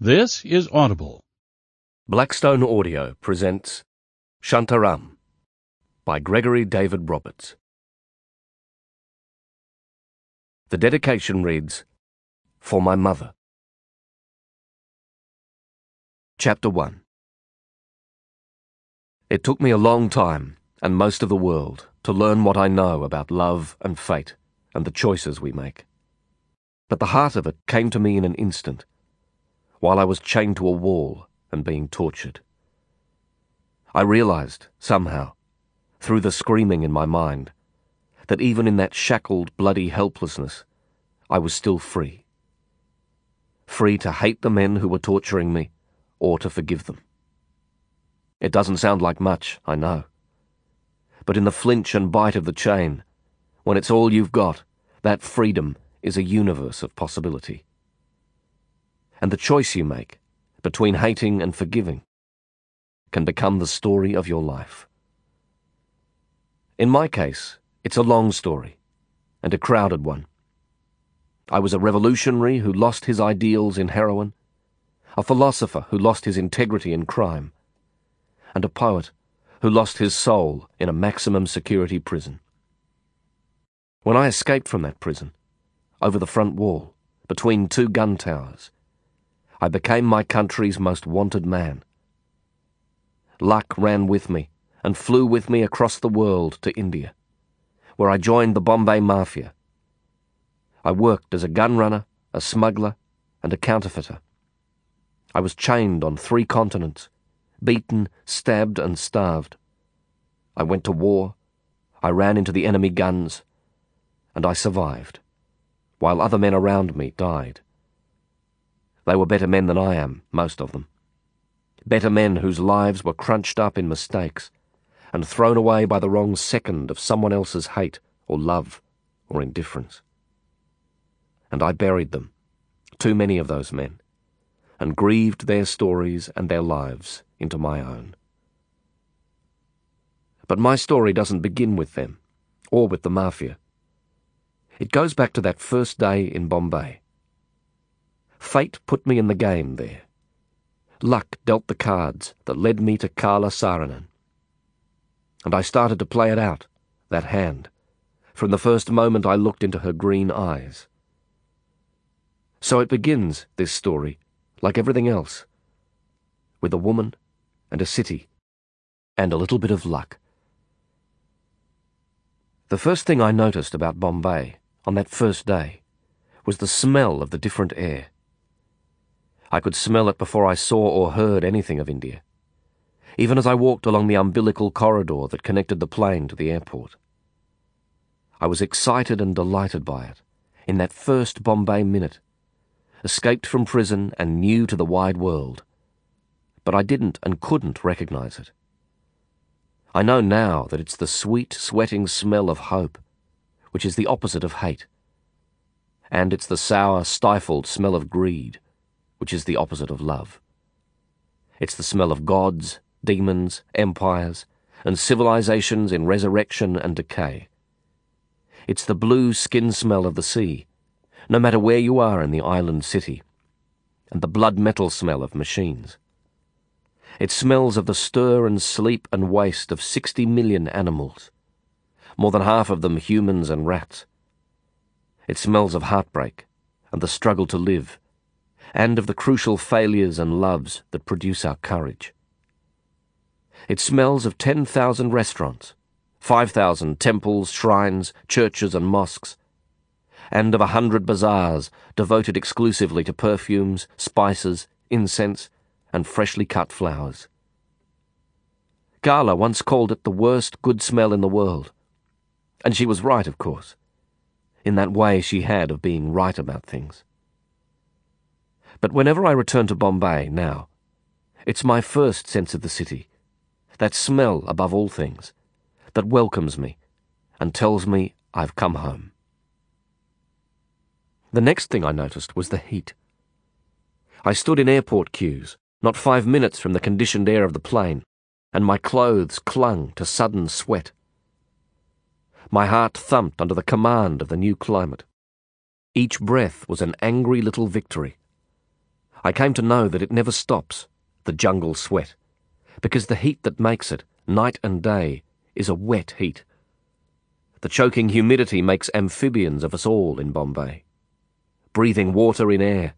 This is Audible. Blackstone Audio presents Shantaram by Gregory David Roberts. The dedication reads For My Mother. Chapter 1 It took me a long time, and most of the world, to learn what I know about love and fate and the choices we make. But the heart of it came to me in an instant, while I was chained to a wall and being tortured. I realized, somehow, through the screaming in my mind, that even in that shackled, bloody helplessness, I was still free. Free to hate the men who were torturing me, or to forgive them. It doesn't sound like much, I know. But in the flinch and bite of the chain, when it's all you've got, that freedom is a universe of possibility. And the choice you make between hating and forgiving can become the story of your life. In my case, it's a long story and a crowded one. I was a revolutionary who lost his ideals in heroin, a philosopher who lost his integrity in crime, and a poet who lost his soul in a maximum security prison. When I escaped from that prison, over the front wall, between two gun towers. I became my country's most wanted man. Luck ran with me and flew with me across the world to India, where I joined the Bombay Mafia. I worked as a gun runner, a smuggler, and a counterfeiter. I was chained on three continents, beaten, stabbed, and starved. I went to war, I ran into the enemy guns, and I survived while other men around me died. They were better men than I am, most of them. Better men whose lives were crunched up in mistakes and thrown away by the wrong second of someone else's hate or love or indifference. And I buried them, too many of those men, and grieved their stories and their lives into my own. But my story doesn't begin with them, or with the Mafia. It goes back to that first day in Bombay. Fate put me in the game there. Luck dealt the cards that led me to Karla Saaranen. And I started to play it out, that hand, from the first moment I looked into her green eyes. So it begins, this story, like everything else, with a woman and a city and a little bit of luck. The first thing I noticed about Bombay on that first day was the smell of the different air. I could smell it before I saw or heard anything of India, even as I walked along the umbilical corridor that connected the plane to the airport. I was excited and delighted by it, in that first Bombay minute, escaped from prison and new to the wide world. But I didn't and couldn't recognize it. I know now that it's the sweet, sweating smell of hope which is the opposite of hate. And it's the sour, stifled smell of greed, which is the opposite of love. It's the smell of gods, demons, empires, and civilizations in resurrection and decay. It's the blue skin smell of the sea, no matter where you are in the island city, and the blood metal smell of machines. It smells of the stir and sleep and waste of 60 million animals, more than half of them humans and rats. It smells of heartbreak and the struggle to live, and of the crucial failures and loves that produce our courage. It smells of 10,000 restaurants, 5,000 temples, shrines, churches, and mosques, and of a hundred bazaars devoted exclusively to perfumes, spices, incense, and freshly cut flowers. Karla once called it the worst good smell in the world. And she was right, of course, in that way she had of being right about things. But whenever I return to Bombay now, it's my first sense of the city, that smell above all things, that welcomes me and tells me I've come home. The next thing I noticed was the heat. I stood in airport queues, not five minutes from the conditioned air of the plane, and my clothes clung to sudden sweat. My heart thumped under the command of the new climate. Each breath was an angry little victory. I came to know that it never stops, the jungle sweat, because the heat that makes it, night and day, is a wet heat. The choking humidity makes amphibians of us all in Bombay. Breathing water in air,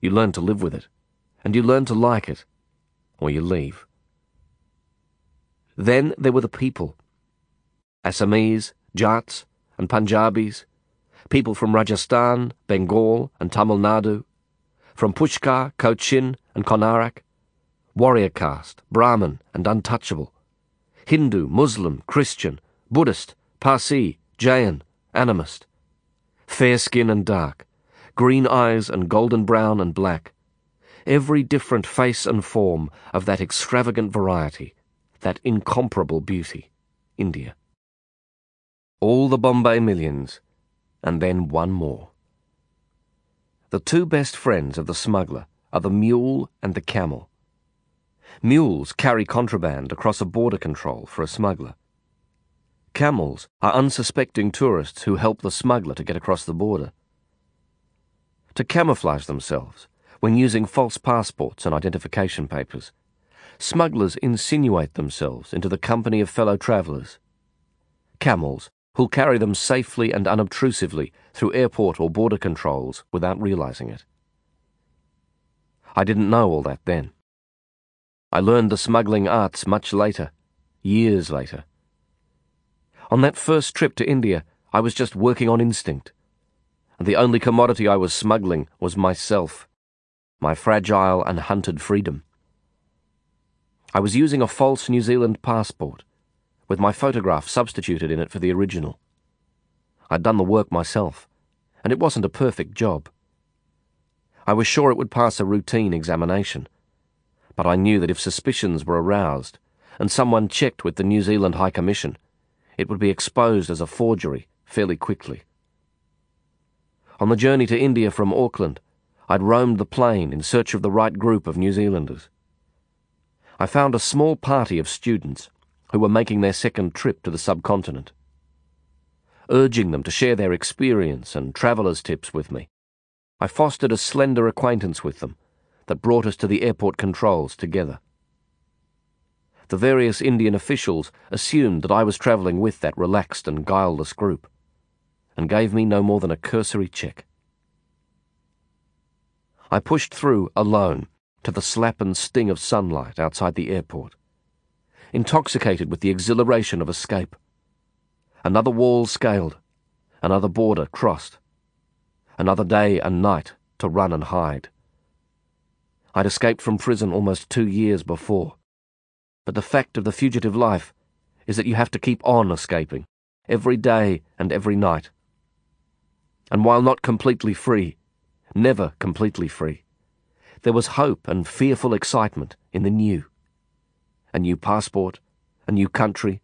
you learn to live with it, and you learn to like it, or you leave. Then there were the people Assamese, Jats, and Punjabis, people from Rajasthan, Bengal, and Tamil Nadu, from Pushkar, Cochin, and Konarak, warrior caste, Brahmin, and untouchable, Hindu, Muslim, Christian, Buddhist, Parsi, Jain, animist, fair skin and dark, green eyes and golden brown and black, every different face and form of that extravagant variety, that incomparable beauty, India. All the Bombay millions, and then one more. The two best friends of the smuggler are the mule and the camel. Mules carry contraband across a border control for a smuggler. Camels are unsuspecting tourists who help the smuggler to get across the border. To camouflage themselves, when using false passports and identification papers, smugglers insinuate themselves into the company of fellow travellers. Camels who'll carry them safely and unobtrusively through airport or border controls without realizing it. I didn't know all that then. I learned the smuggling arts much later, years later. On that first trip to India, I was just working on instinct. And the only commodity I was smuggling was myself, my fragile and hunted freedom. I was using a false New Zealand passport with my photograph substituted in it for the original. I'd done the work myself, and it wasn't a perfect job. I was sure it would pass a routine examination, but I knew that if suspicions were aroused and someone checked with the New Zealand High Commission, it would be exposed as a forgery fairly quickly. On the journey to India from Auckland, I'd roamed the plane in search of the right group of New Zealanders. I found a small party of students who were making their second trip to the subcontinent. Urging them to share their experience and traveller's tips with me, I fostered a slender acquaintance with them that brought us to the airport controls together. The various Indian officials assumed that I was travelling with that relaxed and guileless group, and gave me no more than a cursory check. I pushed through alone to the slap and sting of sunlight outside the airport intoxicated with the exhilaration of escape. Another wall scaled, another border crossed, another day and night to run and hide. I'd escaped from prison almost two years before, but the fact of the fugitive life is that you have to keep on escaping, every day and every night. And while not completely free, never completely free, there was hope and fearful excitement in the new a new passport, a new country,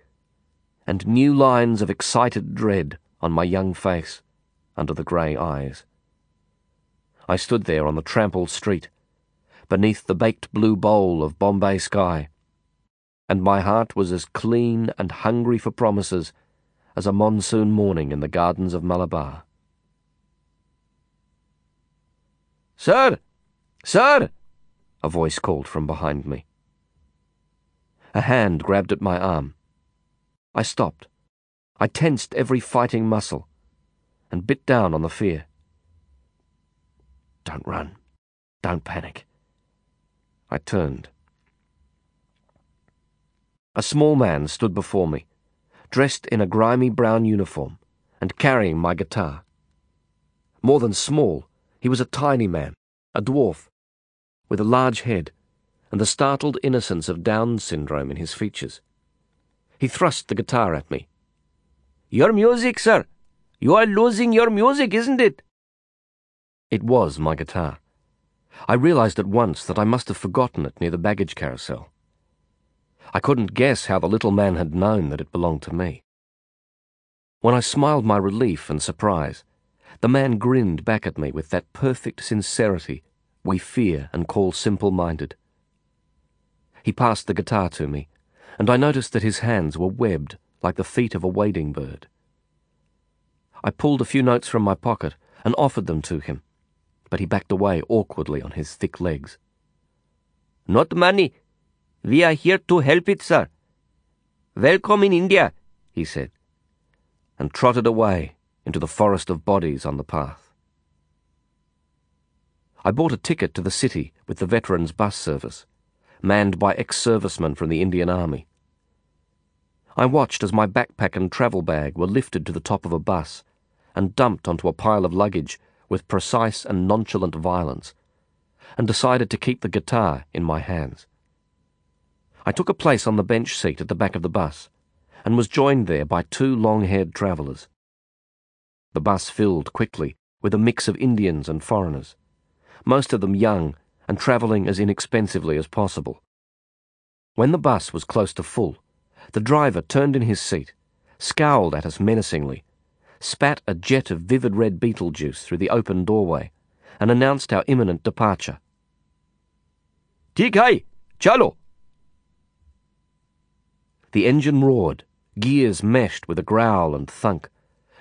and new lines of excited dread on my young face under the grey eyes. I stood there on the trampled street, beneath the baked blue bowl of Bombay sky, and my heart was as clean and hungry for promises as a monsoon morning in the gardens of Malabar. Sir! Sir! A voice called from behind me. A hand grabbed at my arm. I stopped. I tensed every fighting muscle and bit down on the fear. Don't run. Don't panic. I turned. A small man stood before me, dressed in a grimy brown uniform and carrying my guitar. More than small, he was a tiny man, a dwarf, with a large head and the startled innocence of Down syndrome in his features. He thrust the guitar at me. Your music, sir! You are losing your music, isn't it? It was my guitar. I realized at once that I must have forgotten it near the baggage carousel. I couldn't guess how the little man had known that it belonged to me. When I smiled my relief and surprise, the man grinned back at me with that perfect sincerity we fear and call simple minded. He passed the guitar to me, and I noticed that his hands were webbed like the feet of a wading bird. I pulled a few notes from my pocket and offered them to him, but he backed away awkwardly on his thick legs. Not money. We are here to help it, sir. Welcome in India, he said, and trotted away into the forest of bodies on the path. I bought a ticket to the city with the veterans bus service, manned by ex-servicemen from the Indian Army. I watched as my backpack and travel bag were lifted to the top of a bus and dumped onto a pile of luggage with precise and nonchalant violence, and decided to keep the guitar in my hands. I took a place on the bench seat at the back of the bus, and was joined there by two long-haired travellers. The bus filled quickly with a mix of Indians and foreigners, most of them young and travelling as inexpensively as possible. When the bus was close to full, the driver turned in his seat, scowled at us menacingly, spat a jet of vivid red betel juice through the open doorway, and announced our imminent departure. Hai, chalo! The engine roared, gears meshed with a growl and thunk,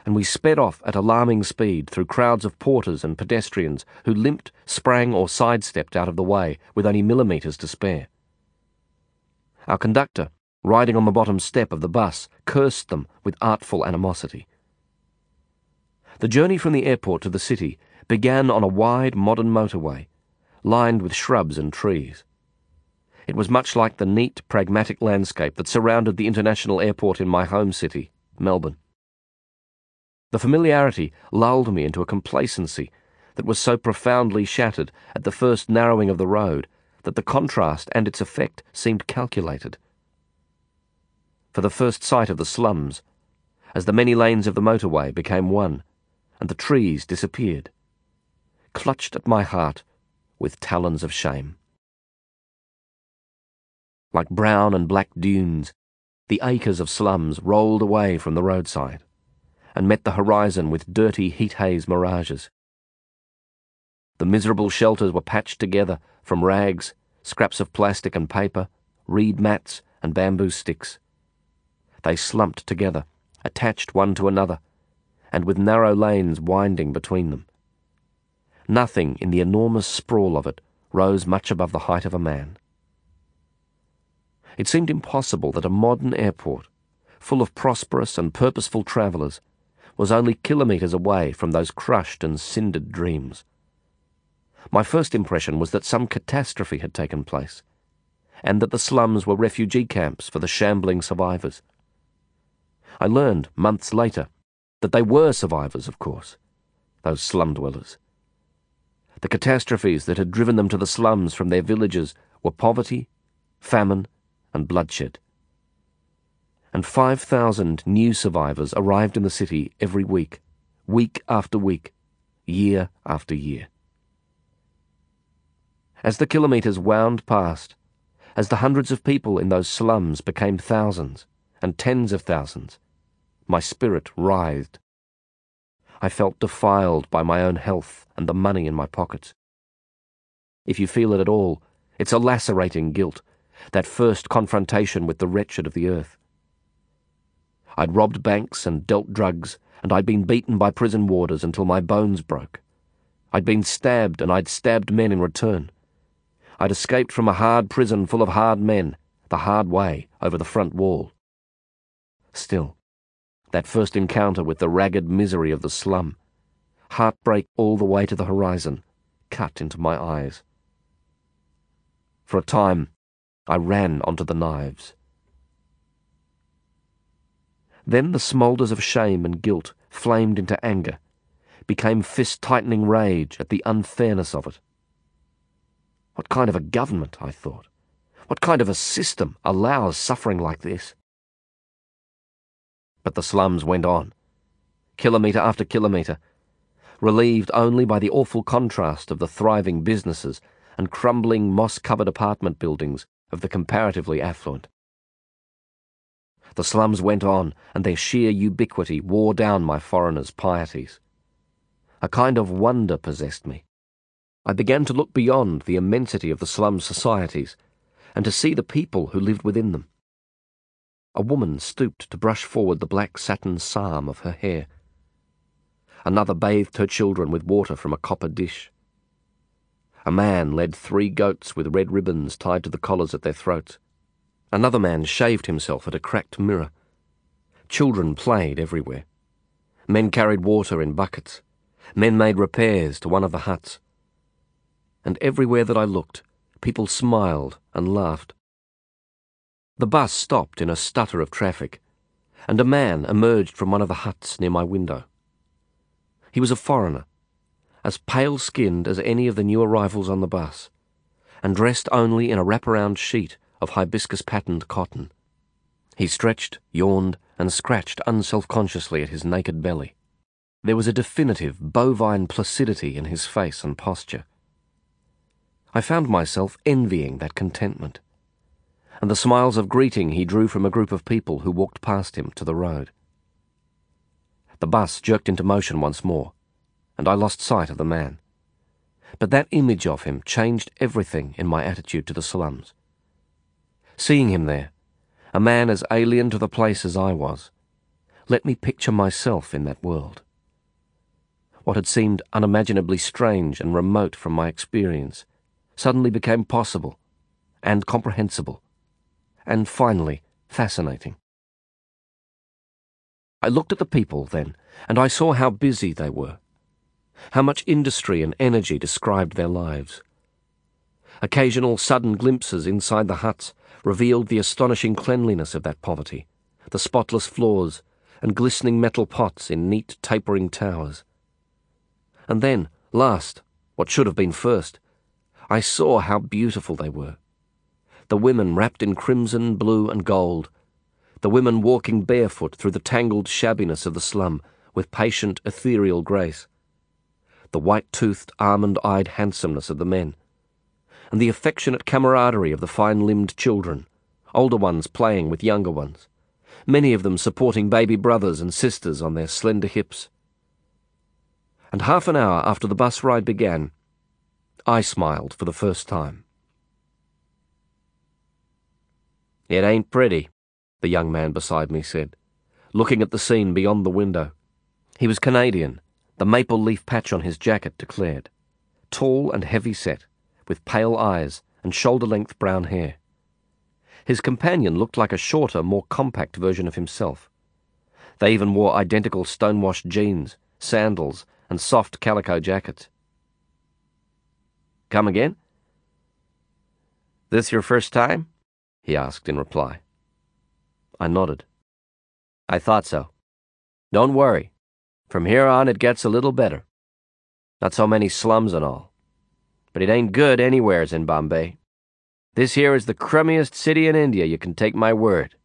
and we sped off at alarming speed through crowds of porters and pedestrians who limped, sprang, or sidestepped out of the way with only millimetres to spare. Our conductor, riding on the bottom step of the bus, cursed them with artful animosity. The journey from the airport to the city began on a wide modern motorway, lined with shrubs and trees. It was much like the neat, pragmatic landscape that surrounded the international airport in my home city, Melbourne. The familiarity lulled me into a complacency that was so profoundly shattered at the first narrowing of the road that the contrast and its effect seemed calculated. For the first sight of the slums, as the many lanes of the motorway became one, and the trees disappeared, clutched at my heart with talons of shame. Like brown and black dunes, the acres of slums rolled away from the roadside and met the horizon with dirty heat haze mirages. The miserable shelters were patched together from rags, scraps of plastic and paper, reed mats, and bamboo sticks. They slumped together, attached one to another, and with narrow lanes winding between them. Nothing in the enormous sprawl of it rose much above the height of a man. It seemed impossible that a modern airport, full of prosperous and purposeful travellers, was only kilometres away from those crushed and cindered dreams. My first impression was that some catastrophe had taken place, and that the slums were refugee camps for the shambling survivors. I learned, months later, that they were survivors, of course, those slum dwellers. The catastrophes that had driven them to the slums from their villages were poverty, famine, and bloodshed and 5,000 new survivors arrived in the city every week, week after week, year after year. As the kilometres wound past, as the hundreds of people in those slums became thousands and tens of thousands, my spirit writhed. I felt defiled by my own health and the money in my pockets. If you feel it at all, it's a lacerating guilt, that first confrontation with the wretched of the earth. I'd robbed banks and dealt drugs, and I'd been beaten by prison warders until my bones broke. I'd been stabbed, and I'd stabbed men in return. I'd escaped from a hard prison full of hard men, the hard way, over the front wall. Still, that first encounter with the ragged misery of the slum, heartbreak all the way to the horizon, cut into my eyes. For a time, I ran onto the knives. Then the smoulders of shame and guilt flamed into anger, became fist-tightening rage at the unfairness of it. What kind of a government, I thought? What kind of a system allows suffering like this? But the slums went on, kilometre after kilometre, relieved only by the awful contrast of the thriving businesses and crumbling moss-covered apartment buildings of the comparatively affluent. The slums went on, and their sheer ubiquity wore down my foreigner's pieties. A kind of wonder possessed me. I began to look beyond the immensity of the slum societies, and to see the people who lived within them. A woman stooped to brush forward the black satin psalm of her hair. Another bathed her children with water from a copper dish. A man led three goats with red ribbons tied to the collars at their throats. Another man shaved himself at a cracked mirror. Children played everywhere. Men carried water in buckets. Men made repairs to one of the huts. And everywhere that I looked, people smiled and laughed. The bus stopped in a stutter of traffic, and a man emerged from one of the huts near my window. He was a foreigner, as pale skinned as any of the new arrivals on the bus, and dressed only in a wraparound sheet of hibiscus patterned cotton. He stretched, yawned, and scratched unself-consciously at his naked belly. There was a definitive bovine placidity in his face and posture. I found myself envying that contentment, and the smiles of greeting he drew from a group of people who walked past him to the road. The bus jerked into motion once more, and I lost sight of the man. But that image of him changed everything in my attitude to the slums. Seeing him there, a man as alien to the place as I was, let me picture myself in that world. What had seemed unimaginably strange and remote from my experience suddenly became possible and comprehensible, and finally fascinating. I looked at the people then, and I saw how busy they were, how much industry and energy described their lives. Occasional sudden glimpses inside the huts revealed the astonishing cleanliness of that poverty, the spotless floors, and glistening metal pots in neat tapering towers. And then, last, what should have been first, I saw how beautiful they were. The women wrapped in crimson, blue, and gold, the women walking barefoot through the tangled shabbiness of the slum with patient, ethereal grace, the white-toothed, almond-eyed handsomeness of the men, and the affectionate camaraderie of the fine-limbed children, older ones playing with younger ones, many of them supporting baby brothers and sisters on their slender hips. And half an hour after the bus ride began, I smiled for the first time. It ain't pretty, the young man beside me said, looking at the scene beyond the window. He was Canadian, the maple leaf patch on his jacket declared. Tall and heavy set, with pale eyes and shoulder length brown hair. His companion looked like a shorter, more compact version of himself. They even wore identical stonewashed jeans, sandals, and soft calico jackets. Come again? This your first time? he asked in reply. I nodded. I thought so. Don't worry. From here on it gets a little better. Not so many slums and all. But it ain't good anywheres in Bombay. This here is the crummiest city in India, you can take my word.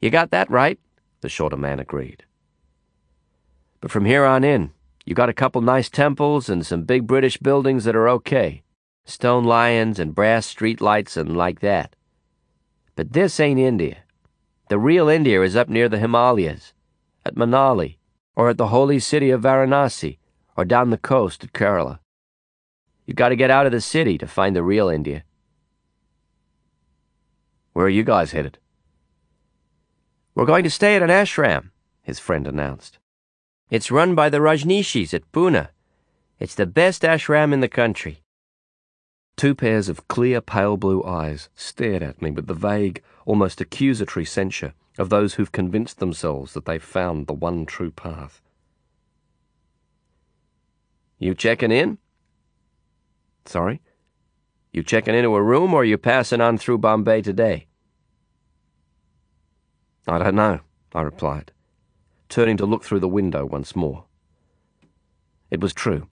You got that right, the shorter man agreed. But from here on in, you got a couple nice temples and some big British buildings that are okay. Stone lions and brass street lights and like that. But this ain't India. The real India is up near the Himalayas, at Manali, or at the holy city of Varanasi, or down the coast at Kerala. You gotta get out of the city to find the real India. Where are you guys headed? We're going to stay at an ashram, his friend announced. It's run by the Rajneeshis at Pune. It's the best ashram in the country. Two pairs of clear, pale blue eyes stared at me with the vague, almost accusatory censure of those who've convinced themselves that they've found the one true path. You checking in? Sorry? You checking into a room or you passing on through Bombay today? I don't know, I replied turning to look through the window once more. It was true.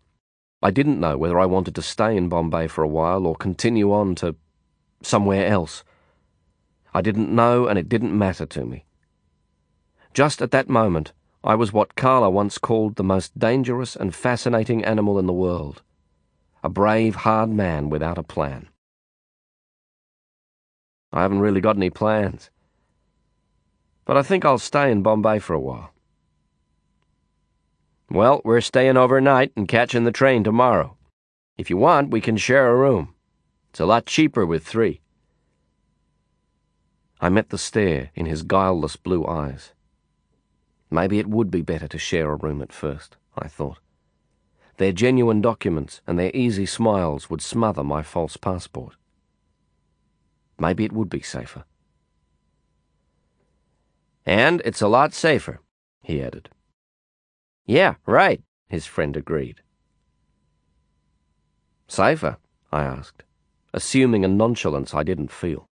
I didn't know whether I wanted to stay in Bombay for a while or continue on to somewhere else. I didn't know, and it didn't matter to me. Just at that moment, I was what Karla once called the most dangerous and fascinating animal in the world a brave, hard man without a plan. I haven't really got any plans. But I think I'll stay in Bombay for a while. Well, we're staying overnight and catching the train tomorrow. If you want, we can share a room. It's a lot cheaper with three. I met the stare in his guileless blue eyes. Maybe it would be better to share a room at first, I thought. Their genuine documents and their easy smiles would smother my false passport. Maybe it would be safer. And it's a lot safer, he added. Yeah, right, his friend agreed. Safer? I asked, assuming a nonchalance I didn't feel.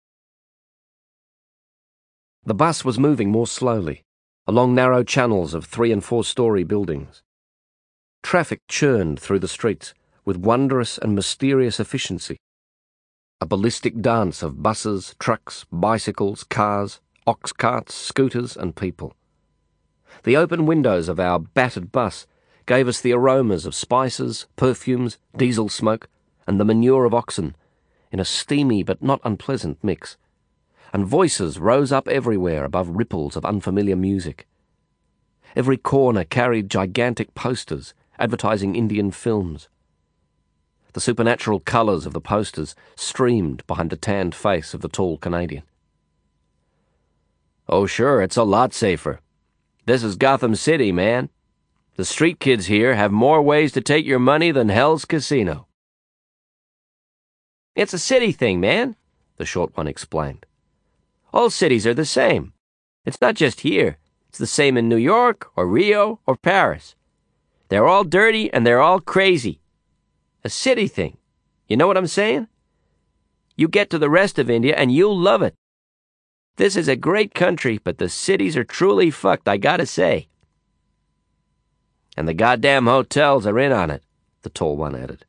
The bus was moving more slowly, along narrow channels of three and four story buildings. Traffic churned through the streets with wondrous and mysterious efficiency. A ballistic dance of buses, trucks, bicycles, cars, ox carts, scooters, and people. The open windows of our battered bus gave us the aromas of spices, perfumes, diesel smoke, and the manure of oxen in a steamy but not unpleasant mix and voices rose up everywhere above ripples of unfamiliar music. Every corner carried gigantic posters advertising Indian films. The supernatural colours of the posters streamed behind the tanned face of the tall Canadian. Oh, sure, it's a lot safer. This is Gotham City, man. The street kids here have more ways to take your money than Hell's Casino. It's a city thing, man, the short one explained. All cities are the same. It's not just here. It's the same in New York or Rio or Paris. They're all dirty and they're all crazy. A city thing. You know what I'm saying? You get to the rest of India and you'll love it. This is a great country, but the cities are truly fucked, I gotta say. And the goddamn hotels are in on it, the tall one added.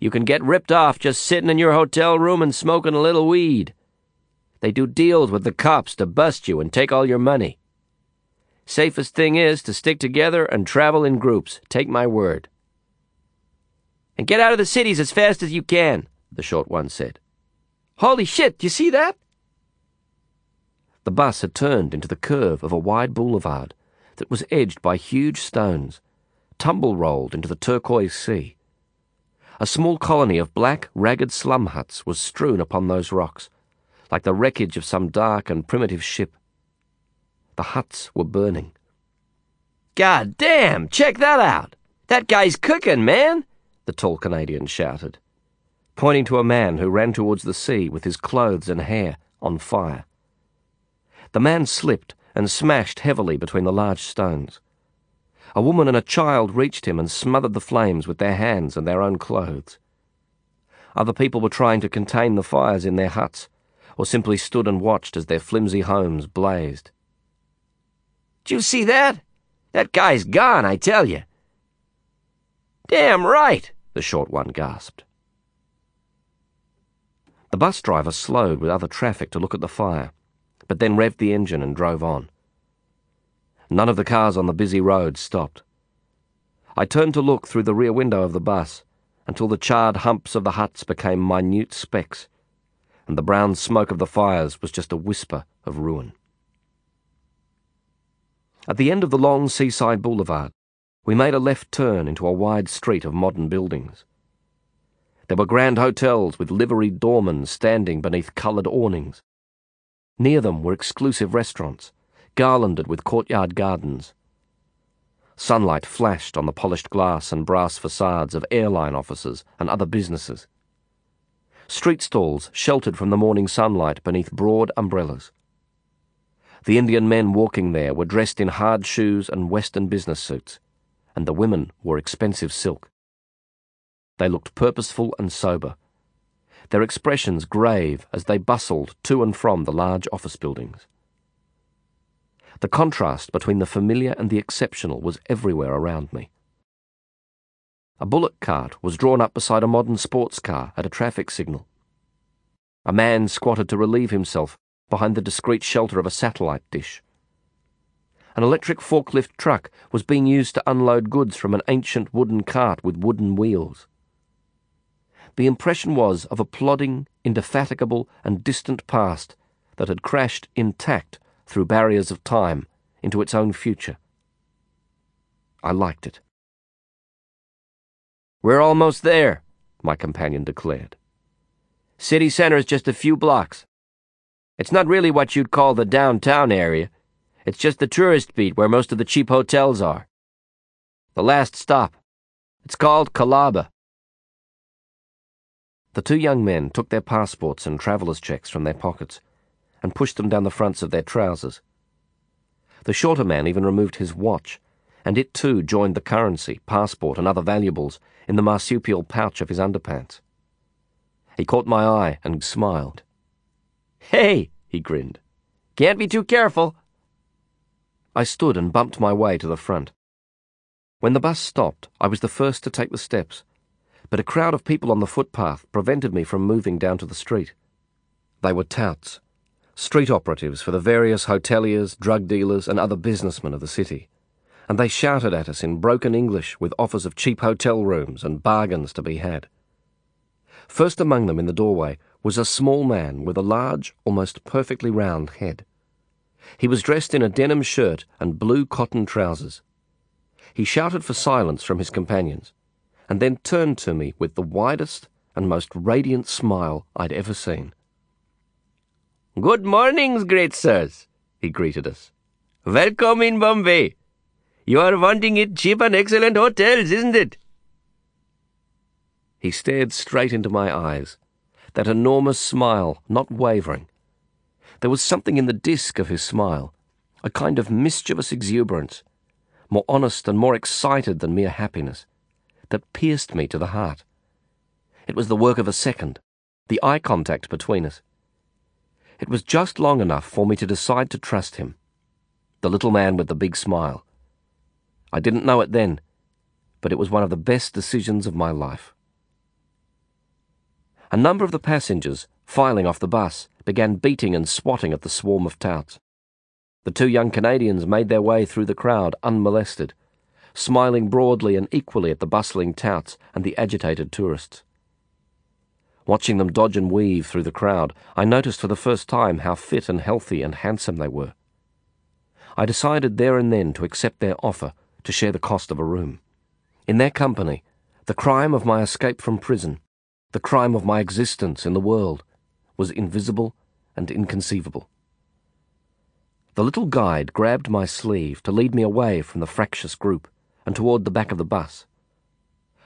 You can get ripped off just sitting in your hotel room and smoking a little weed. They do deals with the cops to bust you and take all your money. Safest thing is to stick together and travel in groups, take my word. And get out of the cities as fast as you can, the short one said. Holy shit, you see that? The bus had turned into the curve of a wide boulevard that was edged by huge stones, tumble rolled into the turquoise sea. A small colony of black, ragged slum huts was strewn upon those rocks like the wreckage of some dark and primitive ship. The huts were burning. God damn, check that out! That guy's cooking, man! the tall Canadian shouted, pointing to a man who ran towards the sea with his clothes and hair on fire. The man slipped and smashed heavily between the large stones. A woman and a child reached him and smothered the flames with their hands and their own clothes. Other people were trying to contain the fires in their huts, or simply stood and watched as their flimsy homes blazed. Did you see that? That guy's gone, I tell you. Damn right, the short one gasped. The bus driver slowed with other traffic to look at the fire, but then revved the engine and drove on. None of the cars on the busy road stopped. I turned to look through the rear window of the bus until the charred humps of the huts became minute specks and the brown smoke of the fires was just a whisper of ruin. At the end of the long seaside boulevard, we made a left turn into a wide street of modern buildings. There were grand hotels with liveried doormen standing beneath coloured awnings. Near them were exclusive restaurants, garlanded with courtyard gardens. Sunlight flashed on the polished glass and brass facades of airline offices and other businesses street stalls sheltered from the morning sunlight beneath broad umbrellas. The Indian men walking there were dressed in hard shoes and Western business suits, and the women wore expensive silk. They looked purposeful and sober, their expressions grave as they bustled to and from the large office buildings. The contrast between the familiar and the exceptional was everywhere around me. A bullock cart was drawn up beside a modern sports car at a traffic signal. A man squatted to relieve himself behind the discreet shelter of a satellite dish. An electric forklift truck was being used to unload goods from an ancient wooden cart with wooden wheels. The impression was of a plodding, indefatigable, and distant past that had crashed intact through barriers of time into its own future. I liked it. We're almost there, my companion declared. City center is just a few blocks. It's not really what you'd call the downtown area. It's just the tourist beat where most of the cheap hotels are. The last stop. It's called Colaba. The two young men took their passports and traveller's checks from their pockets and pushed them down the fronts of their trousers. The shorter man even removed his watch, and it too joined the currency, passport, and other valuables in the marsupial pouch of his underpants. He caught my eye and smiled. Hey, he grinned. Can't be too careful. I stood and bumped my way to the front. When the bus stopped, I was the first to take the steps, but a crowd of people on the footpath prevented me from moving down to the street. They were touts, street operatives for the various hoteliers, drug dealers, and other businessmen of the city, and they shouted at us in broken English with offers of cheap hotel rooms and bargains to be had. First among them in the doorway was a small man with a large, almost perfectly round head. He was dressed in a denim shirt and blue cotton trousers. He shouted for silence from his companions, and then turned to me with the widest and most radiant smile I'd ever seen. Good mornings, great sirs, he greeted us. Welcome in Bombay. You are wanting it cheap and excellent hotels, isn't it? He stared straight into my eyes, that enormous smile not wavering. There was something in the disk of his smile, a kind of mischievous exuberance, more honest and more excited than mere happiness, that pierced me to the heart. It was the work of a second, the eye contact between us. It was just long enough for me to decide to trust him. The little man with the big smile. I didn't know it then, but it was one of the best decisions of my life. A number of the passengers, filing off the bus, began beating and swatting at the swarm of touts. The two young Canadians made their way through the crowd unmolested, smiling broadly and equally at the bustling touts and the agitated tourists. Watching them dodge and weave through the crowd, I noticed for the first time how fit and healthy and handsome they were. I decided there and then to accept their offer to share the cost of a room. In their company, the crime of my escape from prison, the crime of my existence in the world, was invisible and inconceivable. The little guide grabbed my sleeve to lead me away from the fractious group and toward the back of the bus.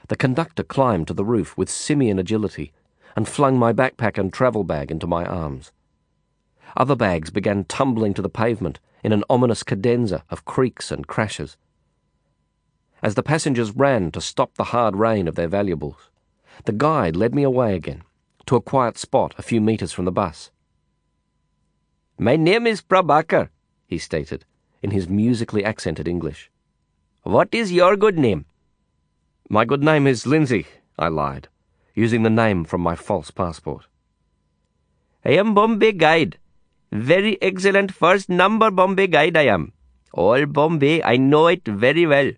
The conductor climbed to the roof with simian agility and flung my backpack and travel bag into my arms. Other bags began tumbling to the pavement in an ominous cadenza of creaks and crashes. As the passengers ran to stop the hard rain of their valuables, the guide led me away again, to a quiet spot a few metres from the bus. My name is Prabaker, he stated, in his musically accented English. What is your good name? My good name is Lindsay, I lied, using the name from my false passport. I am Bombay Guide. Very excellent first number Bombay Guide I am. All Bombay, I know it very well.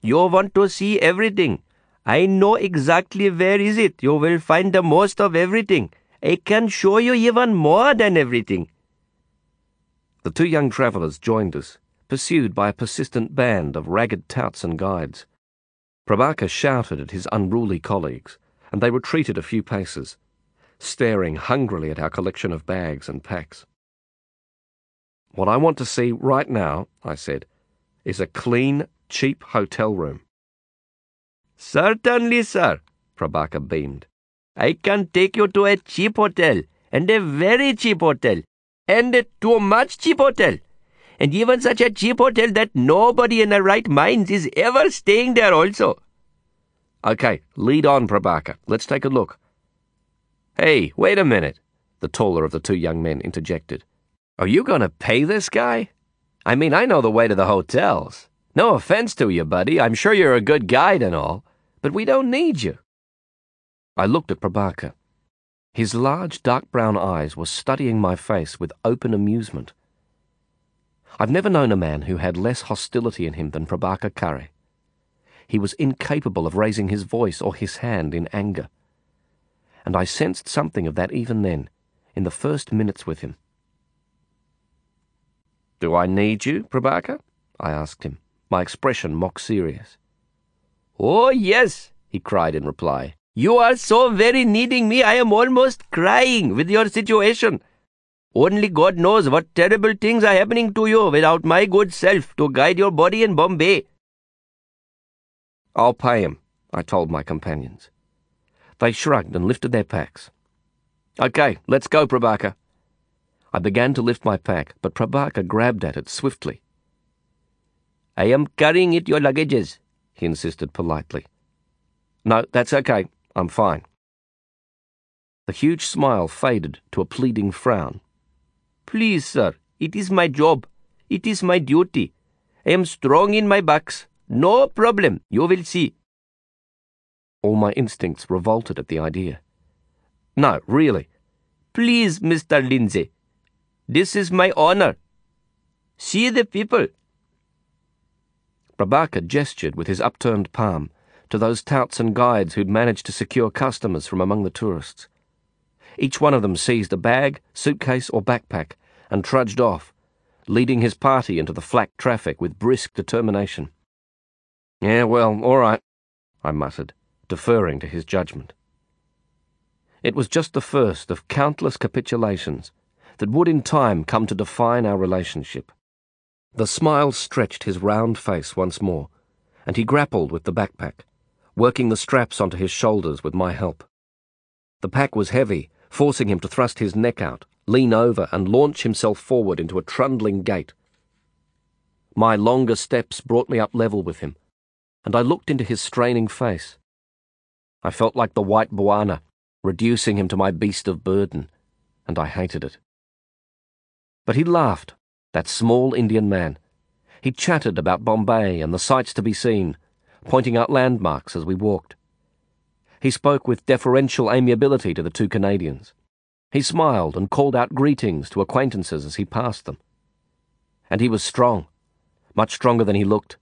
You want to see everything. I know exactly where is it. You will find the most of everything. I can show you even more than everything. The two young travellers joined us, pursued by a persistent band of ragged touts and guides. Prabaker shouted at his unruly colleagues, and they retreated a few paces, staring hungrily at our collection of bags and packs. What I want to see right now, I said, is a clean, cheap hotel room. Certainly, sir, Prabaker beamed. I can take you to a cheap hotel, and a very cheap hotel, and a too much cheap hotel, and even such a cheap hotel that nobody in their right minds is ever staying there also. Okay, lead on, Prabaker. Let's take a look. Hey, wait a minute, the taller of the two young men interjected. Are you going to pay this guy? I mean, I know the way to the hotels. No offense to you, buddy. I'm sure you're a good guide and all but we don't need you. I looked at Prabaker. His large dark brown eyes were studying my face with open amusement. I've never known a man who had less hostility in him than Prabaker Kharre. He was incapable of raising his voice or his hand in anger. And I sensed something of that even then, in the first minutes with him. Do I need you, Prabaker? I asked him, my expression mock serious. Oh, yes, he cried in reply. You are so very needing me, I am almost crying with your situation. Only God knows what terrible things are happening to you without my good self to guide your body in Bombay. I'll pay him, I told my companions. They shrugged and lifted their packs. Okay, let's go, Prabaker. I began to lift my pack, but Prabaker grabbed at it swiftly. I am carrying it your luggages, he insisted politely. No, that's okay. I'm fine. The huge smile faded to a pleading frown. Please, sir, it is my job. It is my duty. I am strong in my backs. No problem, you will see. All my instincts revolted at the idea. No, really. Please, Mr. Lindsay. This is my honor. See the people. Prabaker gestured with his upturned palm to those touts and guides who'd managed to secure customers from among the tourists. Each one of them seized a bag, suitcase, or backpack and trudged off, leading his party into the flak traffic with brisk determination. Yeah, well, all right, I muttered, deferring to his judgment. It was just the first of countless capitulations that would in time come to define our relationship. The smile stretched his round face once more, and he grappled with the backpack, working the straps onto his shoulders with my help. The pack was heavy, forcing him to thrust his neck out, lean over, and launch himself forward into a trundling gait. My longer steps brought me up level with him, and I looked into his straining face. I felt like the white Bwana, reducing him to my beast of burden, and I hated it. But he laughed, that small Indian man. He chattered about Bombay and the sights to be seen, pointing out landmarks as we walked. He spoke with deferential amiability to the two Canadians. He smiled and called out greetings to acquaintances as he passed them. And he was strong, much stronger than he looked.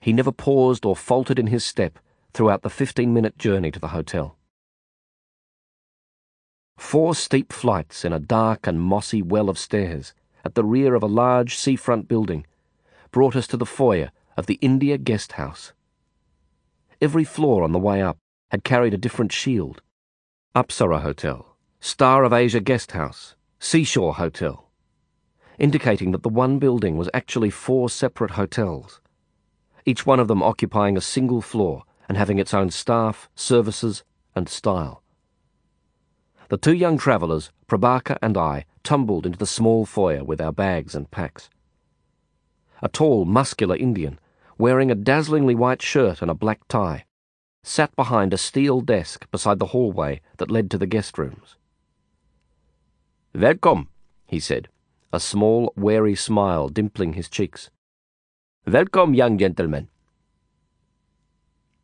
He never paused or faltered in his step throughout the 15 minute journey to the hotel. Four steep flights in a dark and mossy well of stairs at the rear of a large seafront building brought us to the foyer of the India Guest House. Every floor on the way up had carried a different shield. Apsara Hotel, Star of Asia Guest House, Seashore Hotel, indicating that the one building was actually four separate hotels, each one of them occupying a single floor and having its own staff, services, and style. The two young travellers, Prabaker and I, tumbled into the small foyer with our bags and packs. A tall, muscular Indian wearing a dazzlingly white shirt and a black tie, sat behind a steel desk beside the hallway that led to the guest rooms. Welcome, he said, a small, wary smile dimpling his cheeks. Welcome, young gentlemen.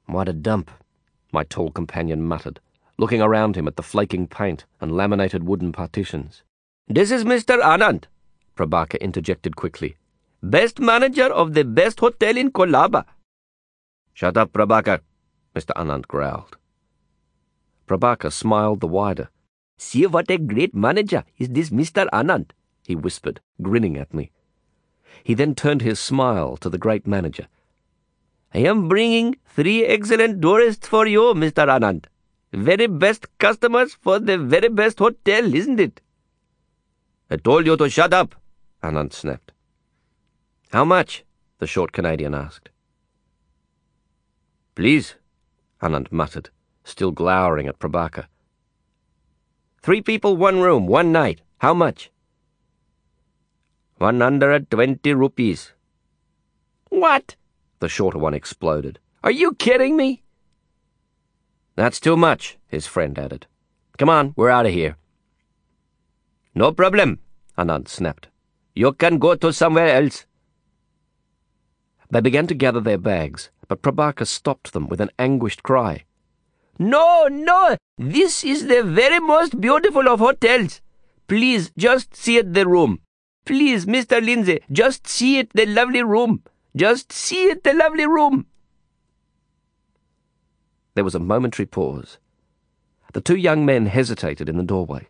What a dump, my tall companion muttered, looking around him at the flaking paint and laminated wooden partitions. This is Mr. Anand, Prabaker interjected quickly. Best manager of the best hotel in Colaba. Shut up, Prabaker, Mr. Anand growled. Prabaker smiled the wider. See what a great manager is this Mr. Anand, he whispered, grinning at me. He then turned his smile to the great manager. I am bringing three excellent tourists for you, Mr. Anand. Very best customers for the very best hotel, isn't it? I told you to shut up, Anand snapped. How much? the short Canadian asked. Please, Anand muttered, still glowering at Prabaker. Three people, one room, one night. How much? One hundred twenty rupees. What? The shorter one exploded. Are you kidding me? That's too much, his friend added. Come on, we're out of here. No problem, Anand snapped. You can go to somewhere else. They began to gather their bags, but Prabaker stopped them with an anguished cry. No, no! This is the very most beautiful of hotels. Please, just see it the room. Please, Mr. Lindsay, just see it the lovely room. Just see it the lovely room. There was a momentary pause. The two young men hesitated in the doorway.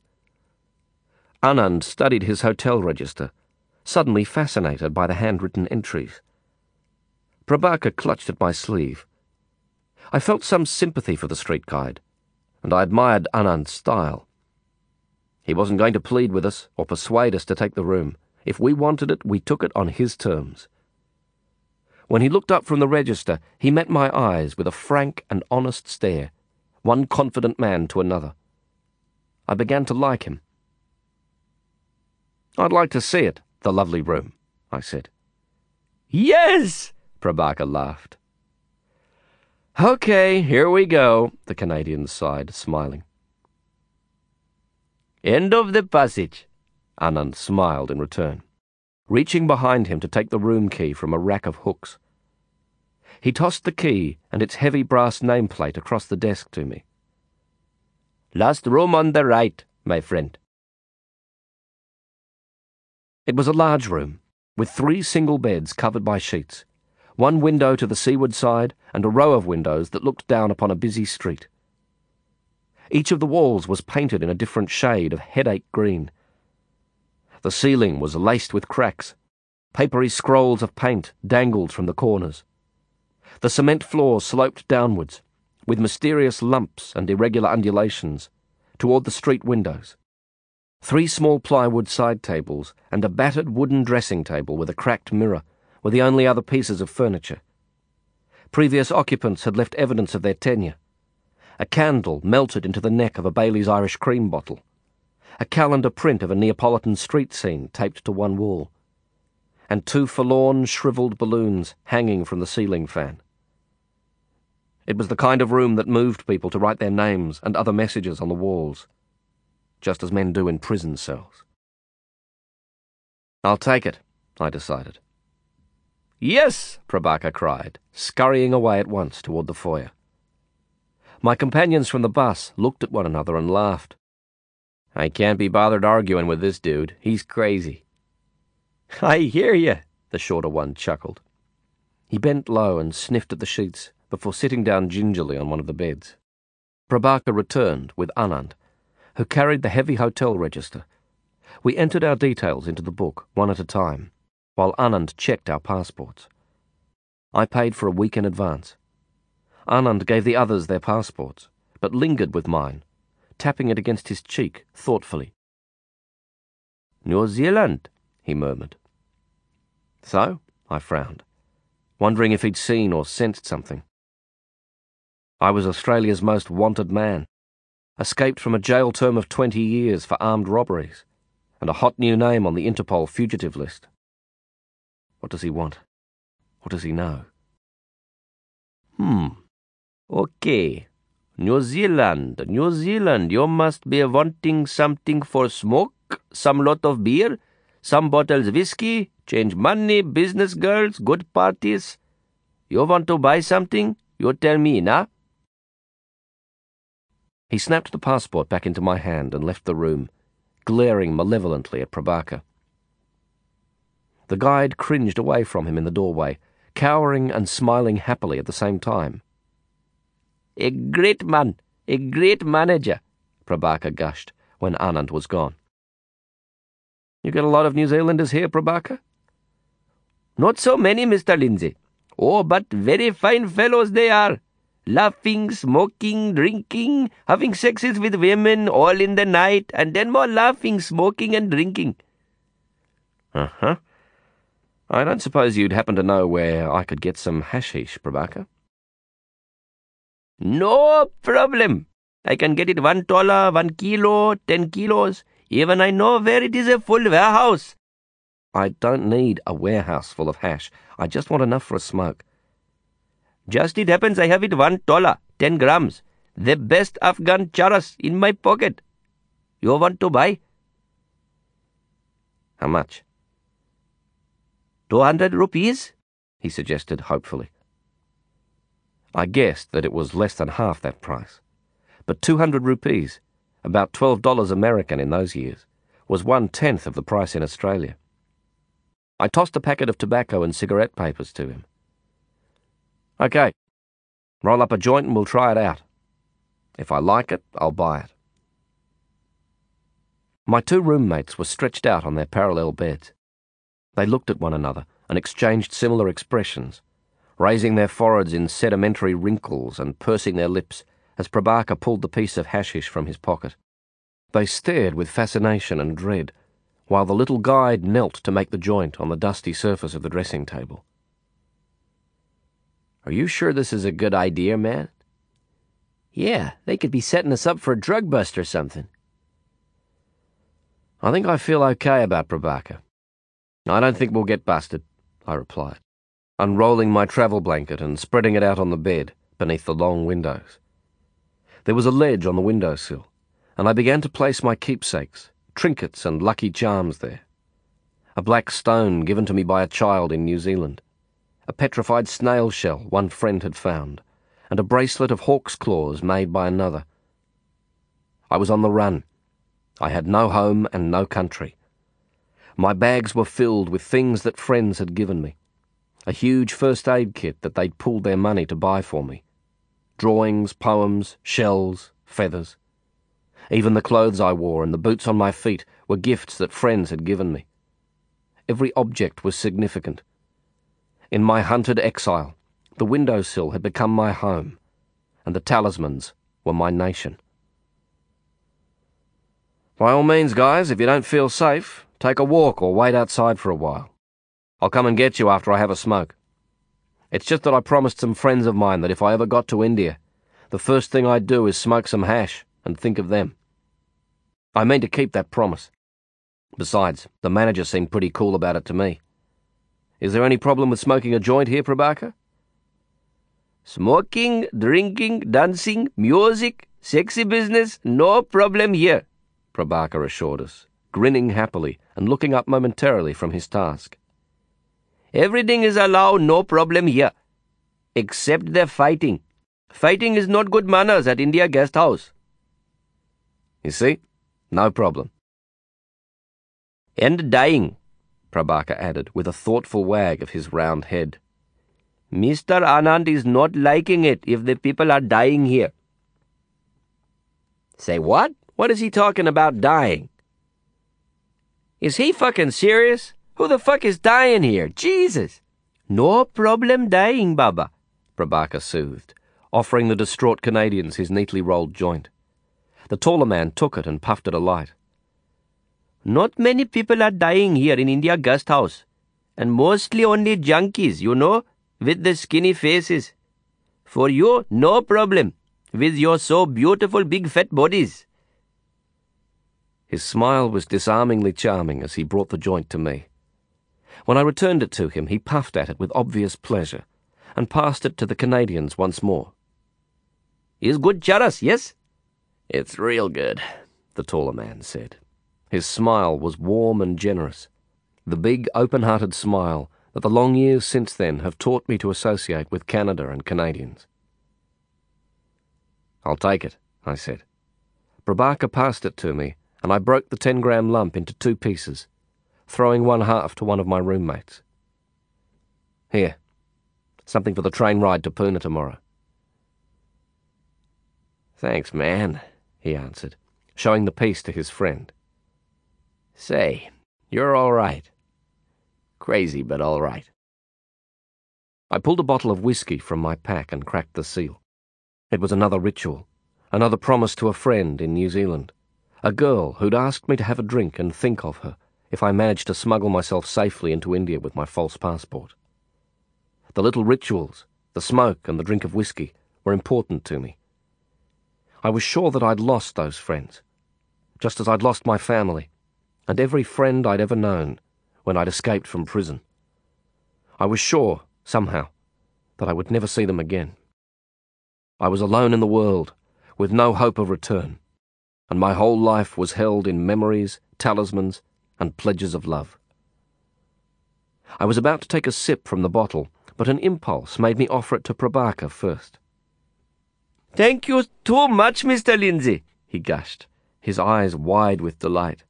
Anand studied his hotel register, suddenly fascinated by the handwritten entries. Prabaker clutched at my sleeve. I felt some sympathy for the street guide, and I admired Anand's style. He wasn't going to plead with us or persuade us to take the room. If we wanted it, we took it on his terms. When he looked up from the register, he met my eyes with a frank and honest stare, one confident man to another. I began to like him. I'd like to see it, the lovely room, I said. Yes, Prabaker laughed. Okay, here we go, the Canadian sighed, smiling. End of the passage. Anand smiled in return, reaching behind him to take the room key from a rack of hooks. He tossed the key and its heavy brass nameplate across the desk to me. Last room on the right, my friend. It was a large room, with three single beds covered by sheets, one window to the seaward side, and a row of windows that looked down upon a busy street. Each of the walls was painted in a different shade of headache green. The ceiling was laced with cracks. Papery scrolls of paint dangled from the corners. The cement floor sloped downwards, with mysterious lumps and irregular undulations, toward the street windows. Three small plywood side tables and a battered wooden dressing table with a cracked mirror were the only other pieces of furniture. Previous occupants had left evidence of their tenure. A candle melted into the neck of a Bailey's Irish cream bottle. A calendar print of a Neapolitan street scene taped to one wall. And two forlorn, shriveled balloons hanging from the ceiling fan. It was the kind of room that moved people to write their names and other messages on the walls, just as men do in prison cells. I'll take it, I decided. Yes, Prabaker cried, scurrying away at once toward the foyer. My companions from the bus looked at one another and laughed. I can't be bothered arguing with this dude. He's crazy. I hear you, the shorter one chuckled. He bent low and sniffed at the sheets before sitting down gingerly on one of the beds. Prabaker returned with Anand, who carried the heavy hotel register. We entered our details into the book, one at a time, while Anand checked our passports. I paid for a week in advance. Anand gave the others their passports, but lingered with mine, tapping it against his cheek thoughtfully. New Zealand, he murmured. So? I frowned, wondering if he'd seen or sensed something. I was Australia's most wanted man, escaped from a jail term of 20 years for armed robberies, and a hot new name on the Interpol fugitive list. What does he want? What does he know? Hmm. Okay. New Zealand, New Zealand, you must be wanting something for smoke, some lot of beer, some bottles whiskey, change money, business girls, good parties. You want to buy something? You tell me, nah? He snapped the passport back into my hand and left the room, glaring malevolently at Prabaker. The guide cringed away from him in the doorway, cowering and smiling happily at the same time. A great man, a great manager, Prabaker gushed when Anand was gone. You get a lot of New Zealanders here, Prabaker? Not so many, Mr. Lindsay. Oh, but very fine fellows they are laughing, smoking, drinking, having sexes with women all in the night, and then more laughing, smoking, and drinking. Uh huh. I don't suppose you'd happen to know where I could get some hashish, Prabaker? No problem. I can get it one dollar, one kilo, ten kilos. Even I know where it is a full warehouse. I don't need a warehouse full of hash. I just want enough for a smoke. Just it happens I have it one dollar, ten grams. The best Afghan charas in my pocket. You want to buy? How much? Two hundred rupees, he suggested hopefully. I guessed that it was less than half that price. But 200 rupees, about $12 American in those years, was one tenth of the price in Australia. I tossed a packet of tobacco and cigarette papers to him. Okay. Roll up a joint and we'll try it out. If I like it, I'll buy it. My two roommates were stretched out on their parallel beds. They looked at one another and exchanged similar expressions, raising their foreheads in sedimentary wrinkles and pursing their lips as Prabaker pulled the piece of hashish from his pocket. They stared with fascination and dread, while the little guide knelt to make the joint on the dusty surface of the dressing table. Are you sure this is a good idea, man? Yeah, they could be setting us up for a drug bust or something. I think I feel okay about Prabaker. I don't think we'll get busted, I replied, unrolling my travel blanket and spreading it out on the bed beneath the long windows. There was a ledge on the windowsill, and I began to place my keepsakes, trinkets and lucky charms there. A black stone given to me by a child in New Zealand, a petrified snail shell one friend had found, and a bracelet of hawk's claws made by another. I was on the run. I had no home and no country. My bags were filled with things that friends had given me. A huge first aid kit that they'd pooled their money to buy for me. Drawings, poems, shells, feathers. Even the clothes I wore and the boots on my feet were gifts that friends had given me. Every object was significant. In my hunted exile, the windowsill had become my home, and the talismans were my nation. By all means, guys, if you don't feel safe, take a walk or wait outside for a while. I'll come and get you after I have a smoke. It's just that I promised some friends of mine that if I ever got to India, the first thing I'd do is smoke some hash and think of them. I mean to keep that promise. Besides, the manager seemed pretty cool about it to me. Is there any problem with smoking a joint here, Prabaker? Smoking, drinking, dancing, music, sexy business, no problem here, Prabaker assured us, grinning happily and looking up momentarily from his task. Everything is allowed, no problem here. Except the fighting. Fighting is not good manners at India Guest House. You see? No problem. And dying, Prabaker added with a thoughtful wag of his round head. Mr. Anand is not liking it if the people are dying here. Say what? What is he talking about dying? Is he fucking serious? Who the fuck is dying here? Jesus! No problem dying, Baba, Prabaker soothed, offering the distraught Canadians his neatly rolled joint. The taller man took it and puffed it alight. Not many people are dying here in India Guest House, and mostly only junkies, you know, with the skinny faces. For you, no problem, with your so beautiful big fat bodies. His smile was disarmingly charming as he brought the joint to me. When I returned it to him, he puffed at it with obvious pleasure and passed it to the Canadians once more. Is good charas, yes? It's real good, the taller man said. His smile was warm and generous, the big, open hearted smile that the long years since then have taught me to associate with Canada and Canadians. I'll take it, I said. Prabaker passed it to me, and I broke the ten gram lump into two pieces, throwing one half to one of my roommates. Here, something for the train ride to Pune tomorrow. Thanks, man, he answered, showing the piece to his friend. Say, you're all right. Crazy, but all right. I pulled a bottle of whiskey from my pack and cracked the seal. It was another ritual, another promise to a friend in New Zealand, a girl who'd asked me to have a drink and think of her if I managed to smuggle myself safely into India with my false passport. The little rituals, the smoke and the drink of whiskey, were important to me. I was sure that I'd lost those friends, just as I'd lost my family, and every friend I'd ever known when I'd escaped from prison. I was sure, somehow, that I would never see them again. I was alone in the world, with no hope of return, and my whole life was held in memories, talismans, and pledges of love. I was about to take a sip from the bottle, but an impulse made me offer it to Prabaker first. Thank you too much, Mr. Lindsay, he gushed, his eyes wide with delight.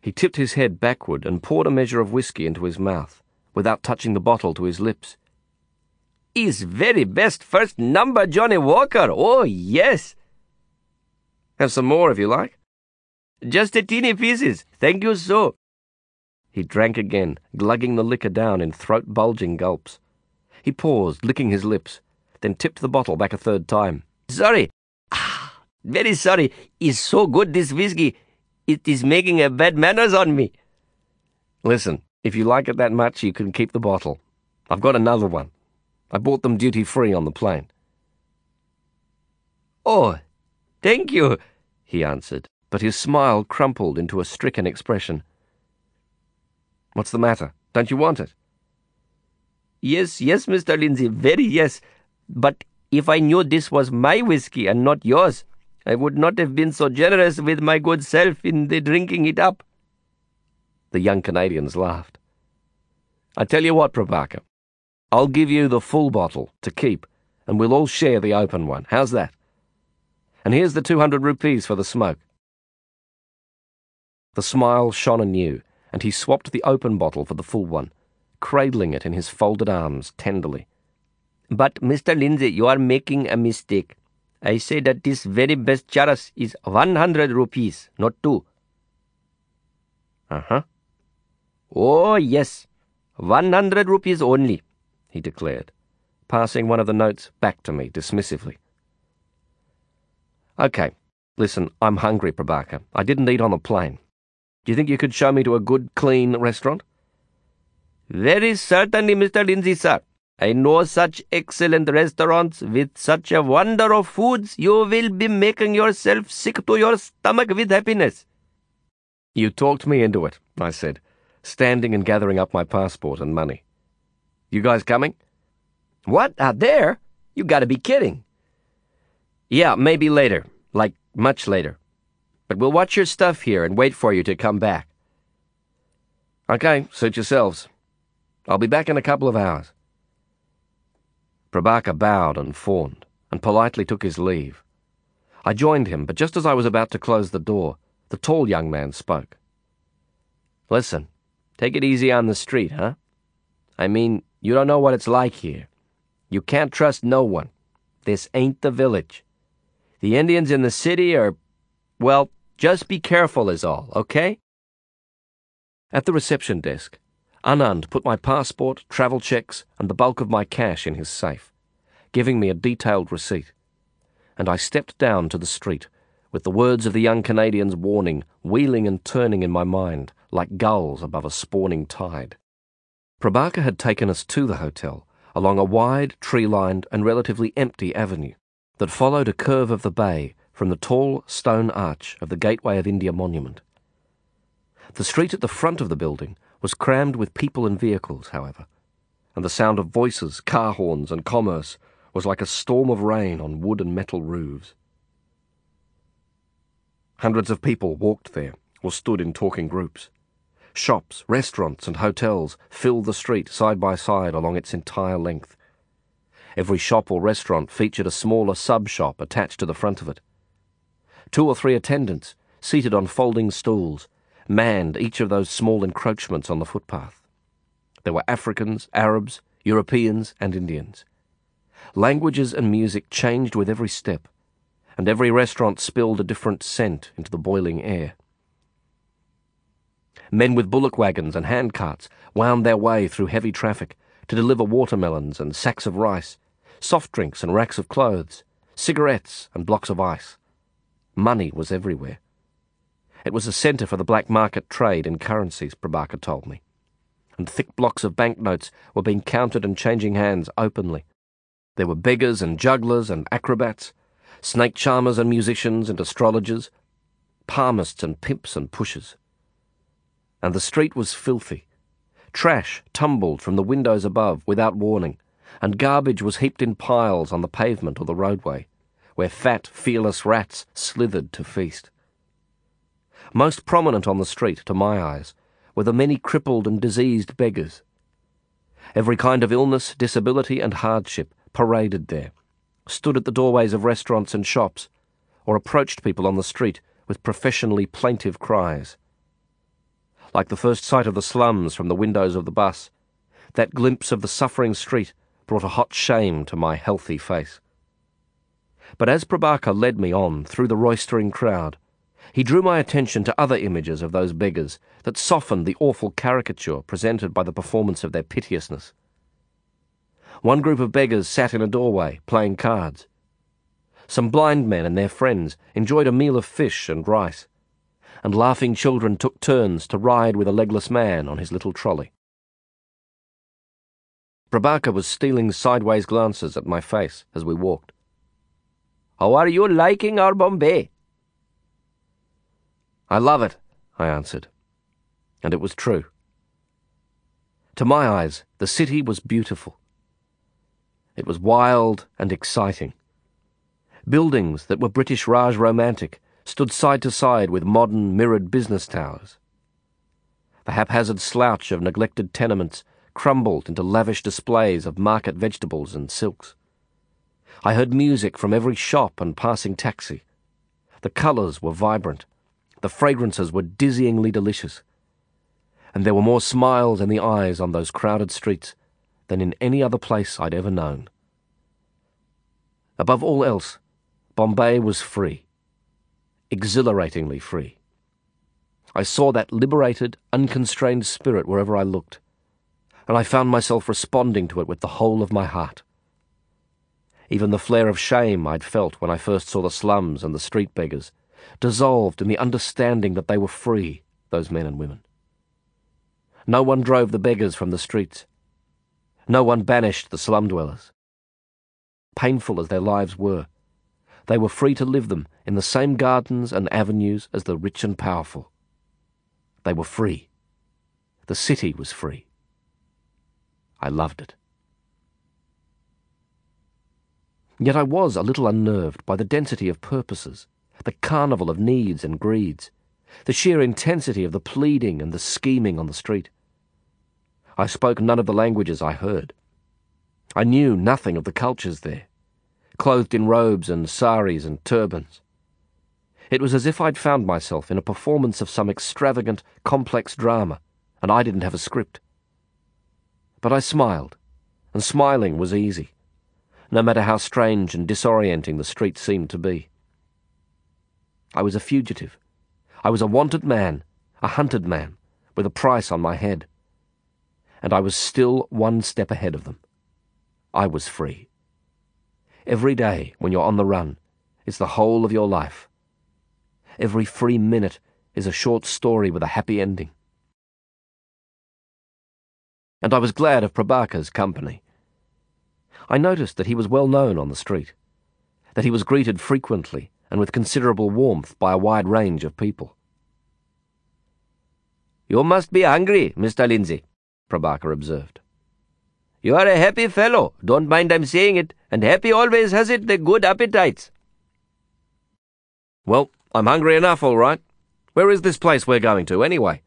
He tipped his head backward and poured a measure of whisky into his mouth, without touching the bottle to his lips. His very best first number, Johnnie Walker. Oh, yes. Have some more if you like. Just a teeny pieces. Thank you so. He drank again, glugging the liquor down in throat bulging gulps. He paused, licking his lips, then tipped the bottle back a third time. Sorry. Ah, very sorry. Is so good, this whiskey. It is making a bad manners on me. Listen, if you like it that much, you can keep the bottle. I've got another one. I bought them duty free on the plane. Oh, thank you, he answered, but his smile crumpled into a stricken expression. What's the matter? Don't you want it? Yes, yes, Mr. Lindsay, very yes. But if I knew this was my whiskey and not yours, I would not have been so generous with my good self in the drinking it up. The young Canadians laughed. I tell you what, Prabaker, I'll give you the full bottle to keep, and we'll all share the open one. How's that? And here's the 200 rupees for the smoke. The smile shone anew, and he swapped the open bottle for the full one, cradling it in his folded arms tenderly. But, Mr. Lindsay, you are making a mistake. I say that this very best charas is 100 rupees, not two. Uh huh. Oh, yes. 100 rupees only, he declared, passing one of the notes back to me dismissively. Okay, listen, I'm hungry, Prabaker. I didn't eat on the plane. Do you think you could show me to a good, clean restaurant? Very certainly, Mr. Lindsay, sir. I know such excellent restaurants with such a wonder of foods, you will be making yourself sick to your stomach with happiness. You talked me into it, I said, standing and gathering up my passport and money. You guys coming? What, out there? You gotta be kidding. Yeah, maybe later, like much later. But we'll watch your stuff here and wait for you to come back. Okay, suit yourselves. I'll be back in a couple of hours. Prabaker bowed and fawned, and politely took his leave. I joined him, but just as I was about to close the door, the tall young man spoke. Listen, take it easy on the street, huh? I mean, you don't know what it's like here. You can't trust no one. This ain't the village. The Indians in the city are, well, just be careful is all, okay? At the reception desk, Anand put my passport, travel checks, and the bulk of my cash in his safe, giving me a detailed receipt. And I stepped down to the street, with the words of the young Canadian's warning wheeling and turning in my mind like gulls above a spawning tide. Prabaker had taken us to the hotel along a wide, tree lined, and relatively empty avenue that followed a curve of the bay from the tall stone arch of the Gateway of India monument. The street at the front of the building was crammed with people and vehicles, however, and the sound of voices, car horns, and commerce was like a storm of rain on wood and metal roofs. Hundreds of people walked there or stood in talking groups. Shops, restaurants, and hotels filled the street side by side along its entire length. Every shop or restaurant featured a smaller sub shop attached to the front of it. Two or three attendants, seated on folding stools, manned each of those small encroachments on the footpath. There were Africans, Arabs, Europeans, and Indians. Languages and music changed with every step, and every restaurant spilled a different scent into the boiling air. Men with bullock wagons and handcarts wound their way through heavy traffic to deliver watermelons and sacks of rice, soft drinks and racks of clothes, cigarettes and blocks of ice. Money was everywhere. It was a centre for the black market trade in currencies, Prabaker told me, and thick blocks of banknotes were being counted and changing hands openly. There were beggars and jugglers and acrobats, snake charmers and musicians and astrologers, palmists and pimps and pushers. And the street was filthy. Trash tumbled from the windows above without warning, and garbage was heaped in piles on the pavement or the roadway, where fat, fearless rats slithered to feast. Most prominent on the street, to my eyes, were the many crippled and diseased beggars. Every kind of illness, disability, and hardship paraded there, stood at the doorways of restaurants and shops, or approached people on the street with professionally plaintive cries. Like the first sight of the slums from the windows of the bus, that glimpse of the suffering street brought a hot shame to my healthy face. But as Prabaker led me on through the roistering crowd, he drew my attention to other images of those beggars that softened the awful caricature presented by the performance of their piteousness. One group of beggars sat in a doorway, playing cards. Some blind men and their friends enjoyed a meal of fish and rice, and laughing children took turns to ride with a legless man on his little trolley. Prabaker was stealing sideways glances at my face as we walked. How are you liking our Bombay? I love it, I answered. And it was true. To my eyes, the city was beautiful. It was wild and exciting. Buildings that were British Raj romantic stood side to side with modern mirrored business towers. The haphazard slouch of neglected tenements crumbled into lavish displays of market vegetables and silks. I heard music from every shop and passing taxi. The colours were vibrant. The fragrances were dizzyingly delicious. And there were more smiles in the eyes on those crowded streets than in any other place I'd ever known. Above all else, Bombay was free. Exhilaratingly free. I saw that liberated, unconstrained spirit wherever I looked, and I found myself responding to it with the whole of my heart. Even the flare of shame I'd felt when I first saw the slums and the street beggars dissolved in the understanding that they were free, those men and women. No one drove the beggars from the streets. No one banished the slum dwellers. Painful as their lives were, they were free to live them in the same gardens and avenues as the rich and powerful. They were free. The city was free. I loved it. Yet I was a little unnerved by the density of purposes, the carnival of needs and greeds, the sheer intensity of the pleading and the scheming on the street. I spoke none of the languages I heard. I knew nothing of the cultures there, clothed in robes and saris and turbans. It was as if I'd found myself in a performance of some extravagant, complex drama, and I didn't have a script. But I smiled, and smiling was easy, no matter how strange and disorienting the street seemed to be. I was a fugitive. I was a wanted man, a hunted man, with a price on my head. And I was still one step ahead of them. I was free. Every day, when you're on the run, is the whole of your life. Every free minute is a short story with a happy ending. And I was glad of Prabaker's company. I noticed that he was well known on the street, that he was greeted frequently and with considerable warmth by a wide range of people. You must be hungry, Mr. Lindsay, Prabaker observed. You are a happy fellow, don't mind I'm saying it, and happy always has it the good appetites. Well, I'm hungry enough, all right. Where is this place we're going to, anyway?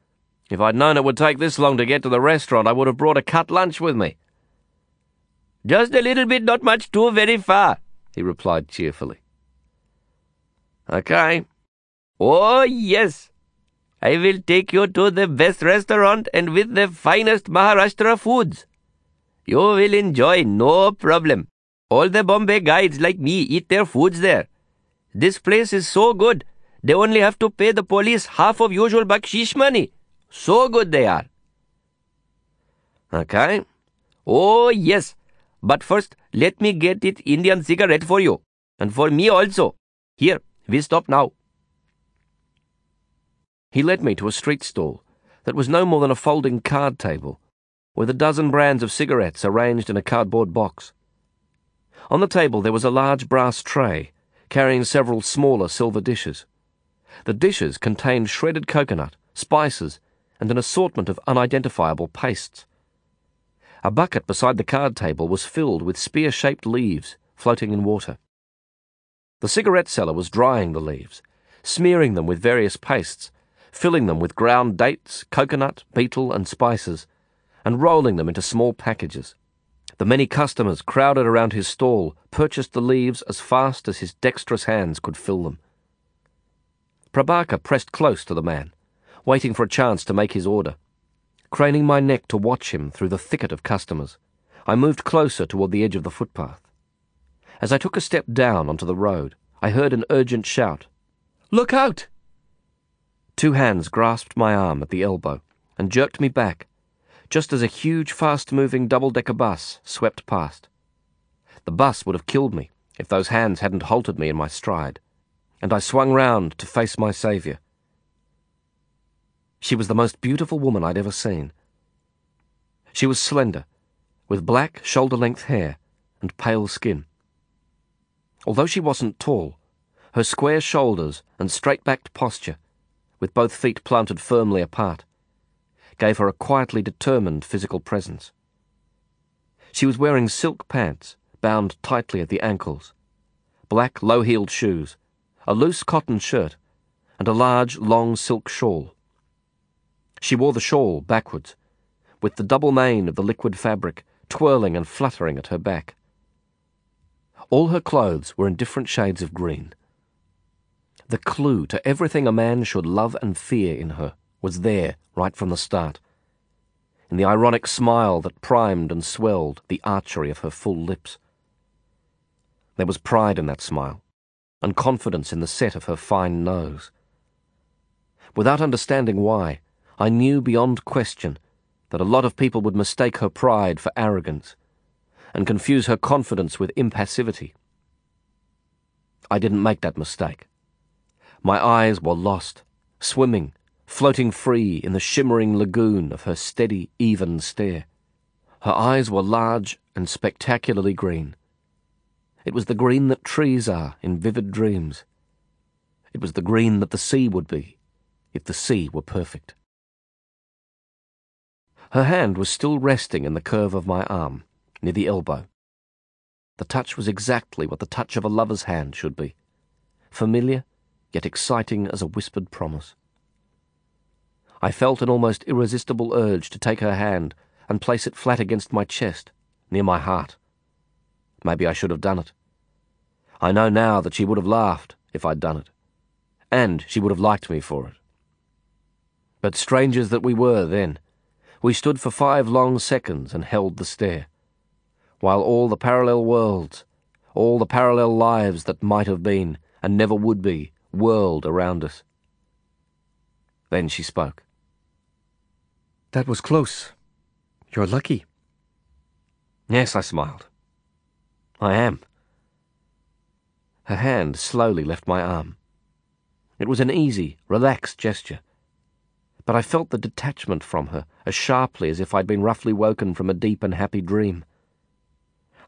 If I'd known it would take this long to get to the restaurant, I would have brought a cut lunch with me. Just a little bit, not much too very far, he replied cheerfully. Okay. Oh, yes. I will take you to the best restaurant and with the finest Maharashtra foods. You will enjoy, no problem. All the Bombay guides like me eat their foods there. This place is so good, they only have to pay the police half of usual bakshish money. So good they are. Okay. Oh, yes. But first, let me get it Indian cigarette for you. And for me also. Here, we stop now. He led me to a street stall that was no more than a folding card table, with a dozen brands of cigarettes arranged in a cardboard box. On the table there was a large brass tray, carrying several smaller silver dishes. The dishes contained shredded coconut, spices, and an assortment of unidentifiable pastes. A bucket beside the card table was filled with spear shaped leaves floating in water. The cigarette seller was drying the leaves, smearing them with various pastes, filling them with ground dates, coconut, betel, and spices, and rolling them into small packages. The many customers crowded around his stall purchased the leaves as fast as his dexterous hands could fill them. Prabaker pressed close to the man, waiting for a chance to make his order. Craning my neck to watch him through the thicket of customers, I moved closer toward the edge of the footpath. As I took a step down onto the road, I heard an urgent shout. Look out! Two hands grasped my arm at the elbow and jerked me back, just as a huge, fast moving double decker bus swept past. The bus would have killed me if those hands hadn't halted me in my stride, and I swung round to face my saviour. She was the most beautiful woman I'd ever seen. She was slender, with black, shoulder length hair and pale skin. Although she wasn't tall, her square shoulders and straight backed posture, with both feet planted firmly apart, gave her a quietly determined physical presence. She was wearing silk pants bound tightly at the ankles, black low heeled shoes, a loose cotton shirt, and a large long silk shawl. She wore the shawl backwards, with the double mane of the liquid fabric twirling and fluttering at her back. All her clothes were in different shades of green. The clue to everything a man should love and fear in her was there right from the start. In the ironic smile that primed and swelled the archery of her full lips. There was pride in that smile, and confidence in the set of her fine nose. Without understanding why, I knew beyond question that a lot of people would mistake her pride for arrogance and confuse her confidence with impassivity. I didn't make that mistake. My eyes were lost, swimming, floating free in the shimmering lagoon of her steady, even stare. Her eyes were large and spectacularly green. It was the green that trees are in vivid dreams. It was the green that the sea would be if the sea were perfect. Her hand was still resting in the curve of my arm, near the elbow. The touch was exactly what the touch of a lover's hand should be familiar, yet exciting as a whispered promise. I felt an almost irresistible urge to take her hand and place it flat against my chest, near my heart. Maybe I should have done it. I know now that she would have laughed if I'd done it, and she would have liked me for it. But strangers that we were then, we stood for five long seconds and held the stare, while all the parallel worlds, all the parallel lives that might have been and never would be, whirled around us. Then she spoke. That was close. You're lucky. Yes, I smiled. I am. Her hand slowly left my arm. It was an easy, relaxed gesture but I felt the detachment from her as sharply as if I'd been roughly woken from a deep and happy dream.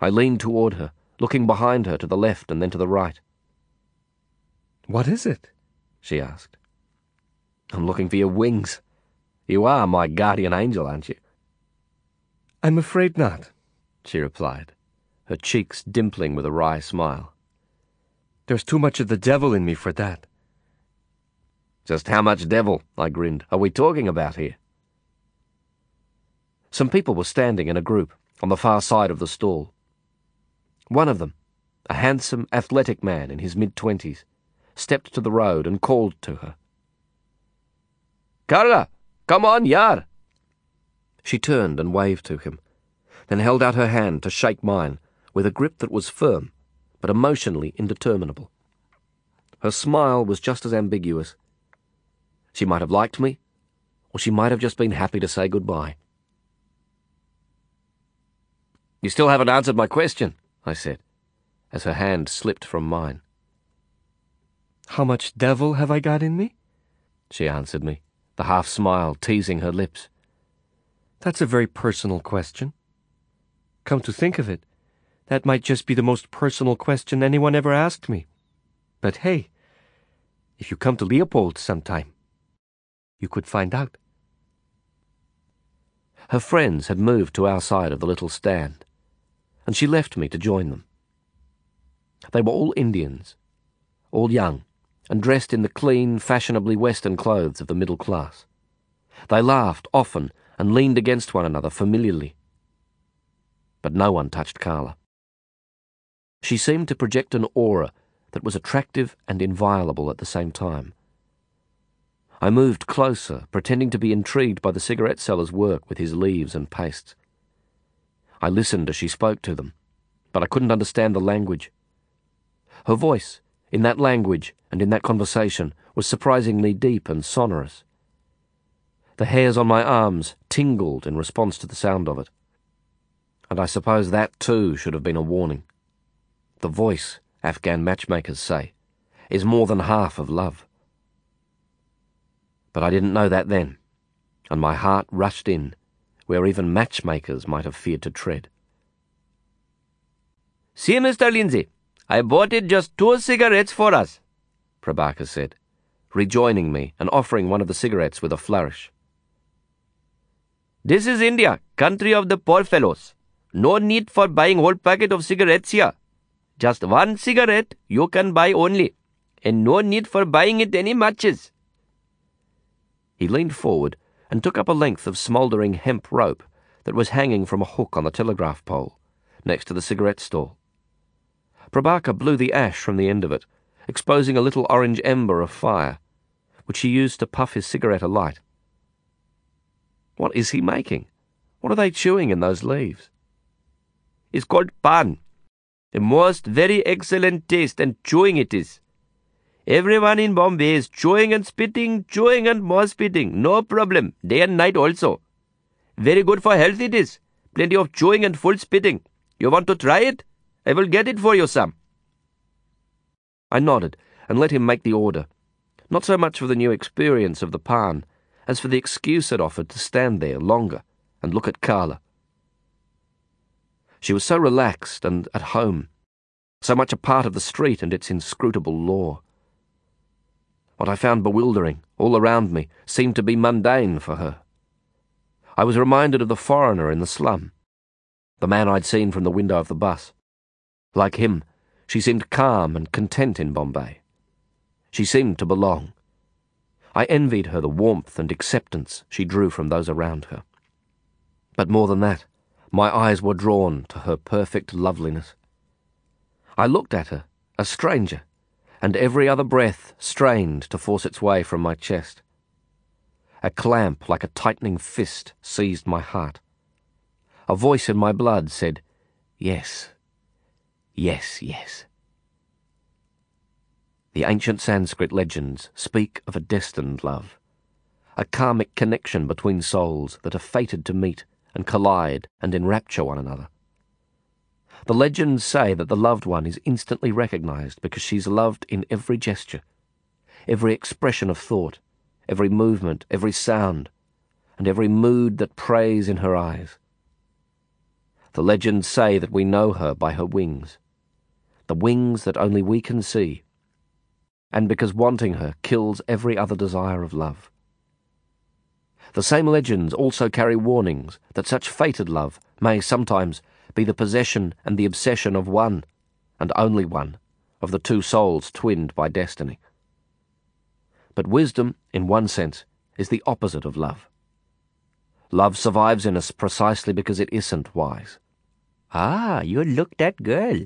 I leaned toward her, looking behind her to the left and then to the right. What is it? she asked. I'm looking for your wings. You are my guardian angel, aren't you? I'm afraid not, she replied, her cheeks dimpling with a wry smile. There's too much of the devil in me for that. Just how much devil, I grinned, are we talking about here? Some people were standing in a group on the far side of the stall. One of them, a handsome, athletic man in his mid twenties, stepped to the road and called to her. Karla, come on, yar! She turned and waved to him, then held out her hand to shake mine with a grip that was firm, but emotionally indeterminable. Her smile was just as ambiguous she might have liked me, or she might have just been happy to say goodbye. You still haven't answered my question, I said, as her hand slipped from mine. How much devil have I got in me? She answered me, the half smile teasing her lips. That's a very personal question. Come to think of it, that might just be the most personal question anyone ever asked me. But hey, if you come to Leopold sometime, you could find out. Her friends had moved to our side of the little stand, and she left me to join them. They were all Indians, all young, and dressed in the clean, fashionably Western clothes of the middle class. They laughed often and leaned against one another familiarly. But no one touched Karla. She seemed to project an aura that was attractive and inviolable at the same time. I moved closer, pretending to be intrigued by the cigarette seller's work with his leaves and pastes. I listened as she spoke to them, but I couldn't understand the language. Her voice, in that language and in that conversation, was surprisingly deep and sonorous. The hairs on my arms tingled in response to the sound of it. And I suppose that too should have been a warning. The voice, Afghan matchmakers say, is more than half of love. But I didn't know that then, and my heart rushed in, where even matchmakers might have feared to tread. See, Mr. Lindsay, I bought it just two cigarettes for us, Prabaker said, rejoining me and offering one of the cigarettes with a flourish. This is India, country of the poor fellows. No need for buying whole packet of cigarettes here. Just one cigarette you can buy only, and no need for buying it any matches. He leaned forward and took up a length of smouldering hemp rope that was hanging from a hook on the telegraph pole, next to the cigarette stall. Prabaker blew the ash from the end of it, exposing a little orange ember of fire, which he used to puff his cigarette alight. What is he making? What are they chewing in those leaves? It's called pan. The most very excellent taste and chewing it is. Everyone in Bombay is chewing and spitting, chewing and more spitting. No problem. Day and night also. Very good for health it is. Plenty of chewing and full spitting. You want to try it? I will get it for you, Sam. I nodded and let him make the order, not so much for the new experience of the pan as for the excuse it offered to stand there longer and look at Karla. She was so relaxed and at home, so much a part of the street and its inscrutable law. What I found bewildering, all around me, seemed to be mundane for her. I was reminded of the foreigner in the slum, the man I'd seen from the window of the bus. Like him, she seemed calm and content in Bombay. She seemed to belong. I envied her the warmth and acceptance she drew from those around her. But more than that, my eyes were drawn to her perfect loveliness. I looked at her, a stranger, and every other breath strained to force its way from my chest. A clamp like a tightening fist seized my heart. A voice in my blood said, Yes, yes, yes. The ancient Sanskrit legends speak of a destined love, a karmic connection between souls that are fated to meet and collide and enrapture one another. The legends say that the loved one is instantly recognized because she's loved in every gesture, every expression of thought, every movement, every sound, and every mood that prays in her eyes. The legends say that we know her by her wings, the wings that only we can see and because wanting her kills every other desire of love. The same legends also carry warnings that such fated love may sometimes be the possession and the obsession of one, and only one, of the two souls twinned by destiny. But wisdom, in one sense, is the opposite of love. Love survives in us precisely because it isn't wise. Ah, you look that girl,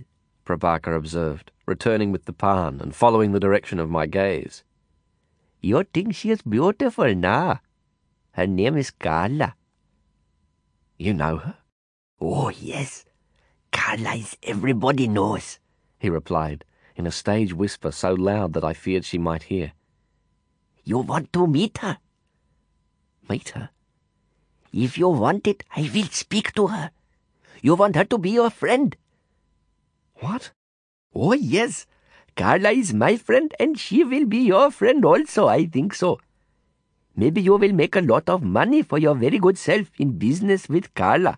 Prabaker observed, returning with the pan and following the direction of my gaze. You think she is beautiful, na? Her name is Karla. You know her? Oh, yes. Karla is everybody knows, he replied, in a stage whisper so loud that I feared she might hear. You want to meet her? Meet her? If you want it, I will speak to her. You want her to be your friend. What? Oh, yes. Karla is my friend, and she will be your friend also, I think so. Maybe you will make a lot of money for your very good self in business with Karla.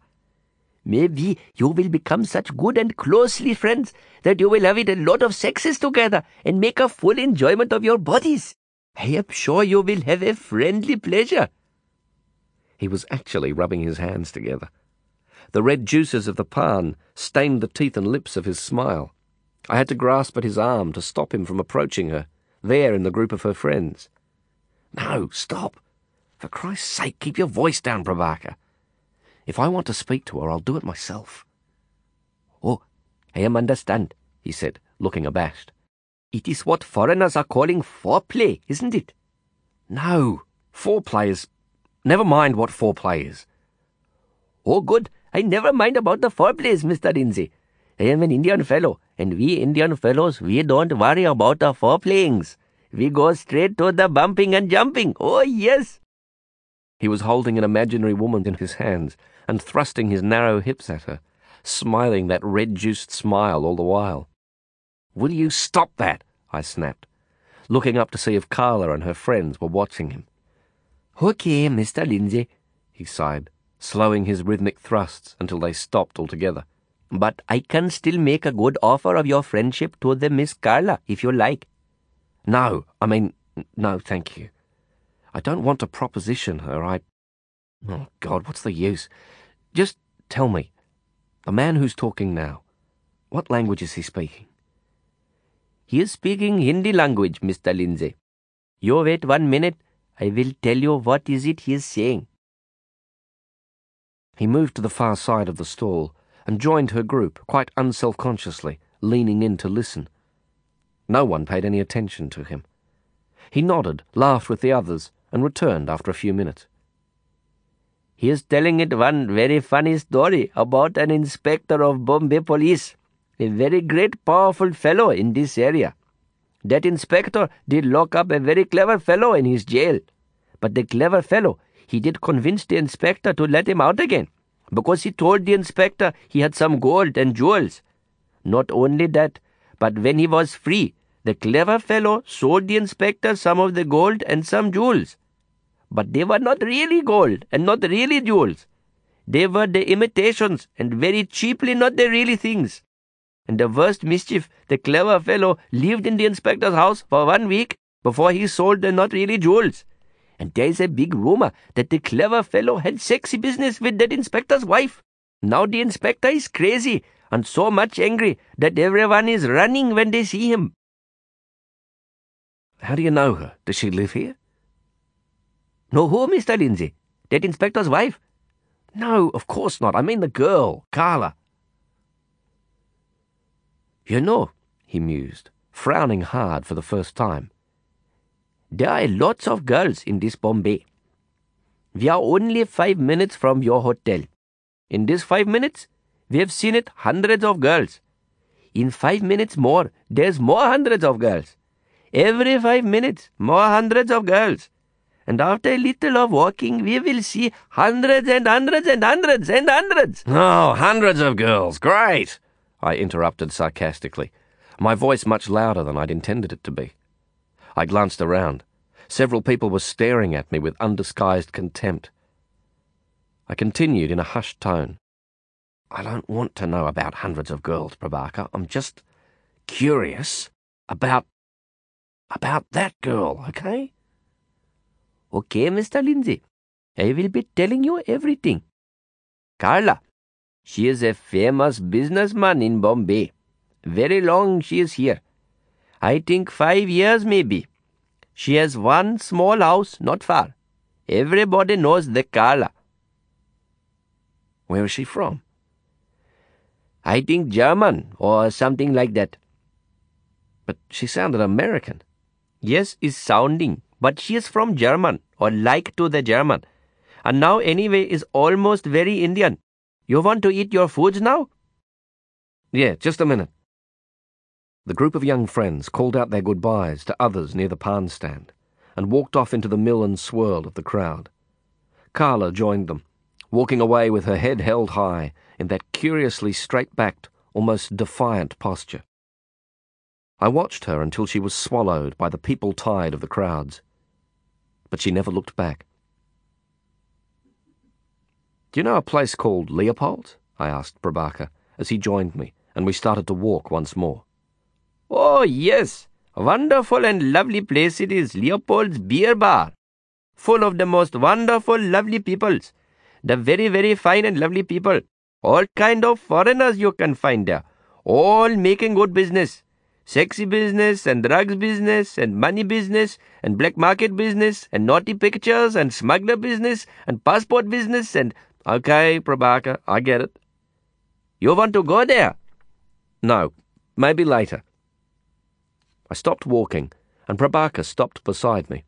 Maybe you will become such good and closely friends that you will have it a lot of sexes together and make a full enjoyment of your bodies. I am sure you will have a friendly pleasure. He was actually rubbing his hands together. The red juices of the pan stained the teeth and lips of his smile. I had to grasp at his arm to stop him from approaching her, there in the group of her friends. No, stop. For Christ's sake, keep your voice down, Prabaker. If I want to speak to her, I'll do it myself. Oh, I am understand, he said, looking abashed. It is what foreigners are calling foreplay, isn't it? No, foreplay is... Never mind what foreplay is. Oh, good. I never mind about the foreplays, Mr. Lindsay. I am an Indian fellow, and we Indian fellows, we don't worry about the foreplayings. We go straight to the bumping and jumping. Oh, yes. He was holding an imaginary woman in his hands and thrusting his narrow hips at her, smiling that red-juiced smile all the while. Will you stop that? I snapped, looking up to see if Karla and her friends were watching him. Okay, Mr. Lindsay, he sighed slowing his rhythmic thrusts until they stopped altogether. But I can still make a good offer of your friendship to the Miss Karla, if you like. No, I mean, no, thank you. I don't want to proposition her. I. Oh, God, what's the use? Just tell me. The man who's talking now, what language is he speaking? He is speaking Hindi language, Mr. Lindsay. You wait one minute. I will tell you what is it he is saying. He moved to the far side of the stall and joined her group, quite unself-consciously, leaning in to listen. No one paid any attention to him. He nodded, laughed with the others, and returned after a few minutes. He is telling it one very funny story about an inspector of Bombay police, a very great powerful fellow in this area. That inspector did lock up a very clever fellow in his jail. But the clever fellow, he did convince the inspector to let him out again, because he told the inspector he had some gold and jewels. Not only that, but when he was free, the clever fellow sold the inspector some of the gold and some jewels. But they were not really gold and not really jewels. They were the imitations and very cheaply not the really things. And the worst mischief, the clever fellow lived in the inspector's house for one week before he sold the not really jewels. And there is a big rumor that the clever fellow had sexy business with that inspector's wife. Now the inspector is crazy and so much angry that everyone is running when they see him. How do you know her? Does she live here? Know who, Mr. Lindsay? That inspector's wife? No, of course not. I mean the girl, Karla. You know, he mused, frowning hard for the first time. There are lots of girls in this Bombay. We are only five minutes from your hotel. In these five minutes, we have seen it hundreds of girls. In five minutes more, there's more hundreds of girls. Every five minutes, more hundreds of girls. And after a little of walking, we will see hundreds and hundreds and hundreds and hundreds. Oh, hundreds of girls. Great! I interrupted sarcastically, my voice much louder than I'd intended it to be. I glanced around. Several people were staring at me with undisguised contempt. I continued in a hushed tone. I don't want to know about hundreds of girls, Prabaker. I'm just curious about. about that girl, okay? Okay, Mr. Lindsay. I will be telling you everything. Karla, she is a famous businessman in Bombay. Very long she is here. I think five years maybe. She has one small house not far. Everybody knows the Karla. Where is she from? I think German or something like that. But she sounded American. Yes, is sounding but she is from German, or like to the German, and now anyway is almost very Indian. You want to eat your foods now? Yeah, just a minute. The group of young friends called out their goodbyes to others near the pan stand and walked off into the mill and swirl of the crowd. Karla joined them, walking away with her head held high in that curiously straight-backed, almost defiant posture. I watched her until she was swallowed by the people tide of the crowds but she never looked back. Do you know a place called Leopold? I asked Prabaker as he joined me, and we started to walk once more. Oh, yes. Wonderful and lovely place it is, Leopold's Beer Bar. Full of the most wonderful, lovely peoples. The very, very fine and lovely people. All kind of foreigners you can find there. All making good business sexy business and drugs business and money business and black market business and naughty pictures and smuggler business and passport business and okay, Prabaker, I get it. You want to go there? No, maybe later. I stopped walking, and Prabaker stopped beside me.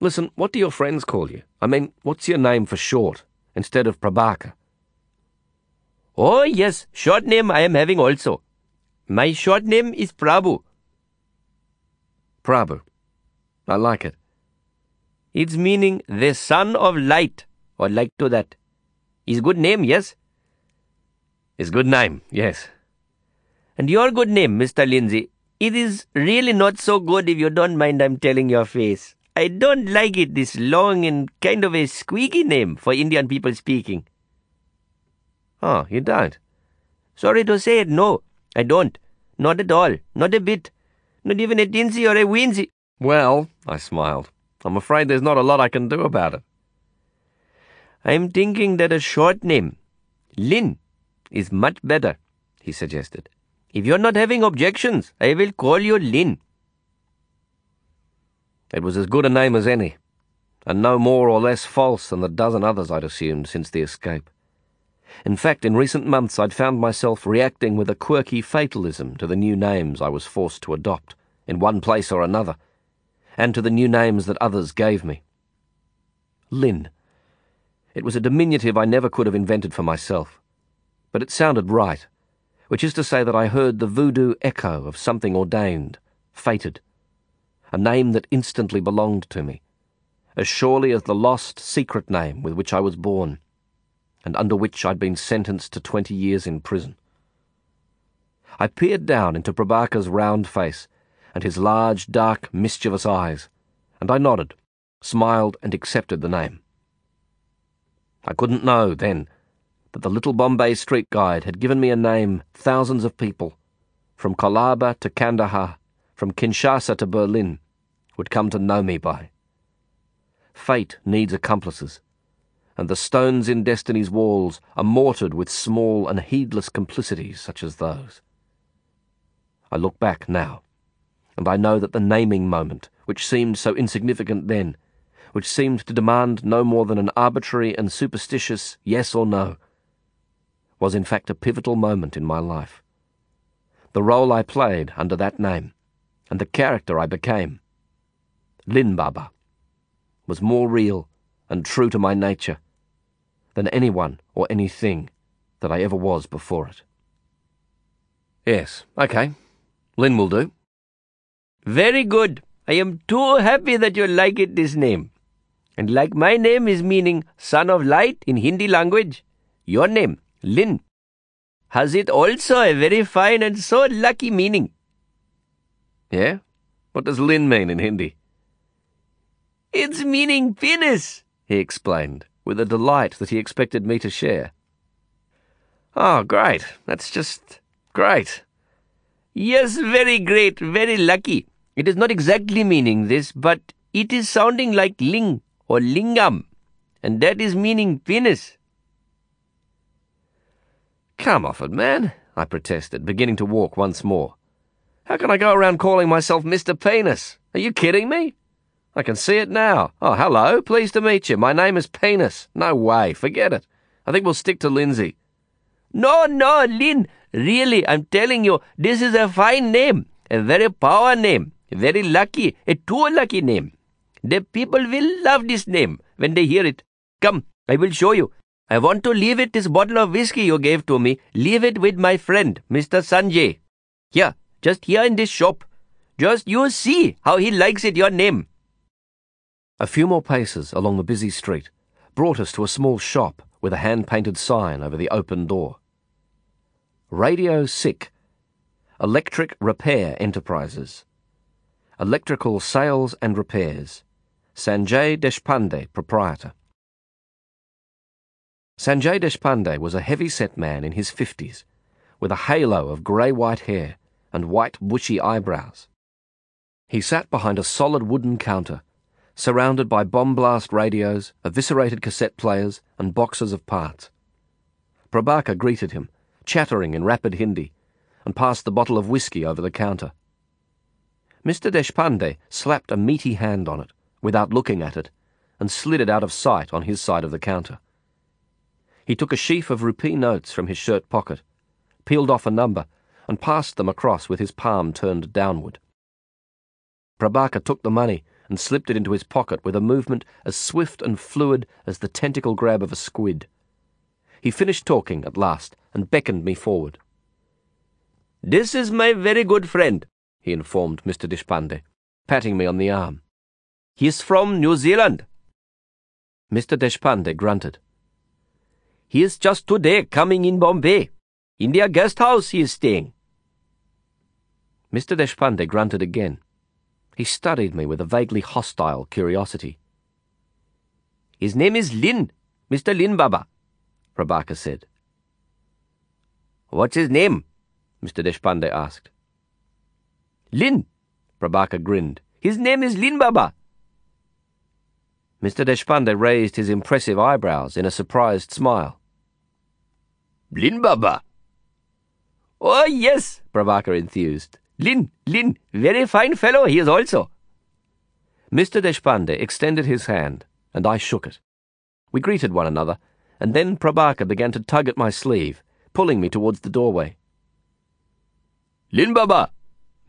Listen, what do your friends call you? I mean, what's your name for short, instead of Prabaker? Oh, yes, short name I am having also. My short name is Prabhu. Prabhu. I like it. It's meaning the son of light, or like to that. Is good name, yes? Is good name, yes. And your good name, Mr. Lindsay, it is really not so good if you don't mind I'm telling your face. I don't like it, this long and kind of a squeaky name for Indian people speaking. Oh, you don't? Sorry to say it, no, I don't. Not at all, not a bit. Not even a tinsy or a weensy. Well, I smiled, I'm afraid there's not a lot I can do about it. I'm thinking that a short name, Lin, is much better, he suggested. If you're not having objections, I will call you Lin. It was as good a name as any, and no more or less false than the dozen others I'd assumed since the escape. In fact, in recent months I'd found myself reacting with a quirky fatalism to the new names I was forced to adopt, in one place or another, and to the new names that others gave me. Lin. It was a diminutive I never could have invented for myself, but it sounded right, which is to say that I heard the voodoo echo of something ordained, fated, a name that instantly belonged to me, as surely as the lost secret name with which I was born and under which I'd been sentenced to twenty years in prison. I peered down into Prabaker's round face and his large, dark, mischievous eyes, and I nodded, smiled, and accepted the name. I couldn't know, then, that the little Bombay street guide had given me a name thousands of people, from Colaba to Kandahar, from Kinshasa to Berlin, would come to know me by. Fate needs accomplices and the stones in destiny's walls are mortared with small and heedless complicities such as those. I look back now, and I know that the naming moment, which seemed so insignificant then, which seemed to demand no more than an arbitrary and superstitious yes or no, was in fact a pivotal moment in my life. The role I played under that name, and the character I became, Lin Baba, was more real and true to my nature than anyone or anything that I ever was before it. Yes, okay. Lin will do. Very good. I am too happy that you like it, this name. And like my name is meaning son of light in Hindi language, your name, Lin, has it also a very fine and so lucky meaning. Yeah? What does Lin mean in Hindi? It's meaning penis, he explained with a delight that he expected me to share. Oh, great. That's just great. Yes, very great, very lucky. It is not exactly meaning this, but it is sounding like ling or lingam, and that is meaning penis. Come off it, man, I protested, beginning to walk once more. How can I go around calling myself Mr. Penis? Are you kidding me? I can see it now. Oh, hello. Pleased to meet you. My name is Penis. No way. Forget it. I think we'll stick to Lindsay. No, no, Lin. Really, I'm telling you, this is a fine name. A very power name. Very lucky. A too lucky name. The people will love this name when they hear it. Come, I will show you. I want to leave it this bottle of whiskey you gave to me. Leave it with my friend, Mr. Sanjay. Here, just here in this shop. Just you see how he likes it, your name. A few more paces along the busy street brought us to a small shop with a hand painted sign over the open door. Radio Sikh, Electric Repair Enterprises, Electrical Sales and Repairs, Sanjay Deshpande, proprietor. Sanjay Deshpande was a heavy set man in his fifties, with a halo of grey white hair and white bushy eyebrows. He sat behind a solid wooden counter surrounded by bomb blast radios, eviscerated cassette players, and boxes of parts. Prabaker greeted him, chattering in rapid Hindi, and passed the bottle of whisky over the counter. Mr. Deshpande slapped a meaty hand on it, without looking at it, and slid it out of sight on his side of the counter. He took a sheaf of rupee notes from his shirt pocket, peeled off a number, and passed them across with his palm turned downward. Prabaker took the money and slipped it into his pocket with a movement as swift and fluid as the tentacle grab of a squid. He finished talking at last and beckoned me forward. This is my very good friend, he informed Mr. Deshpande, patting me on the arm. He is from New Zealand. Mr. Deshpande grunted. He is just today coming in Bombay. In their guest house he is staying. Mr. Deshpande grunted again. He studied me with a vaguely hostile curiosity. His name is Lin, Mr. Lin Baba, Prabaker said. What's his name? Mr. Deshpande asked. Lin, Prabaker grinned. His name is Lin Baba. Mr. Deshpande raised his impressive eyebrows in a surprised smile. Lin Baba? Oh, yes, Prabaker enthused. Lin, Lin, very fine fellow he is also. Mr. Deshpande extended his hand, and I shook it. We greeted one another, and then Prabaker began to tug at my sleeve, pulling me towards the doorway. Lin Baba,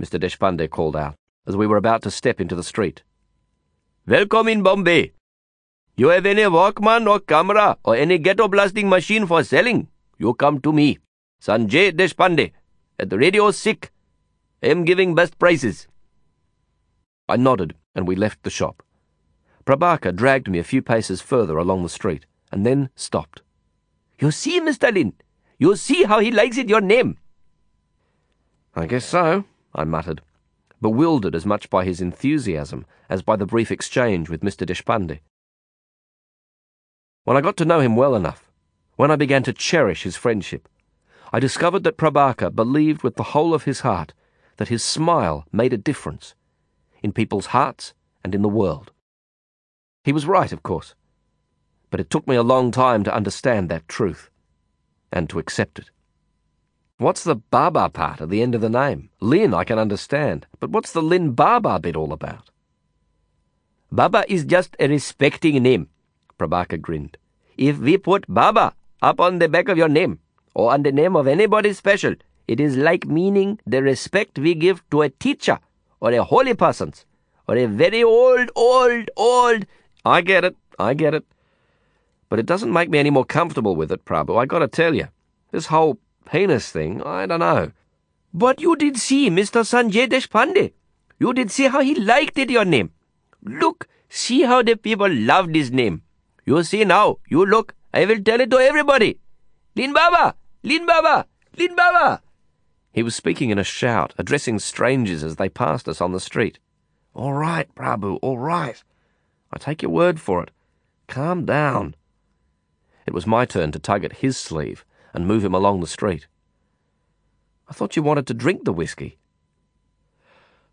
Mr. Deshpande called out, as we were about to step into the street. Welcome in Bombay. You have any Walkman or camera or any ghetto blasting machine for selling? You come to me, Sanjay Deshpande, at the Radio Sikh. Am giving best prices. I nodded, and we left the shop. Prabaker dragged me a few paces further along the street, and then stopped. You see, Mr. Lin, you see how he likes it your name. I guess so, I muttered, bewildered as much by his enthusiasm as by the brief exchange with Mr. Deshpande. When I got to know him well enough, when I began to cherish his friendship, I discovered that Prabaker believed with the whole of his heart that his smile made a difference in people's hearts and in the world. He was right, of course, but it took me a long time to understand that truth and to accept it. What's the Baba part at the end of the name? Lin I can understand, but what's the Lin Baba bit all about? Baba is just a respecting name, Prabaker grinned. If we put Baba up on the back of your name, or on the name of anybody special, it is like meaning the respect we give to a teacher, or a holy person, or a very old, old, old. I get it, I get it. But it doesn't make me any more comfortable with it, Prabhu, I gotta tell you. This whole penis thing, I don't know. But you did see Mr. Sanjay Deshpande. You did see how he liked it, your name. Look, see how the people loved his name. You see now, you look, I will tell it to everybody. Lin Baba! Lin Baba! Lin Baba! He was speaking in a shout, addressing strangers as they passed us on the street. All right, Prabhu, all right. I take your word for it. Calm down. It was my turn to tug at his sleeve and move him along the street. I thought you wanted to drink the whisky.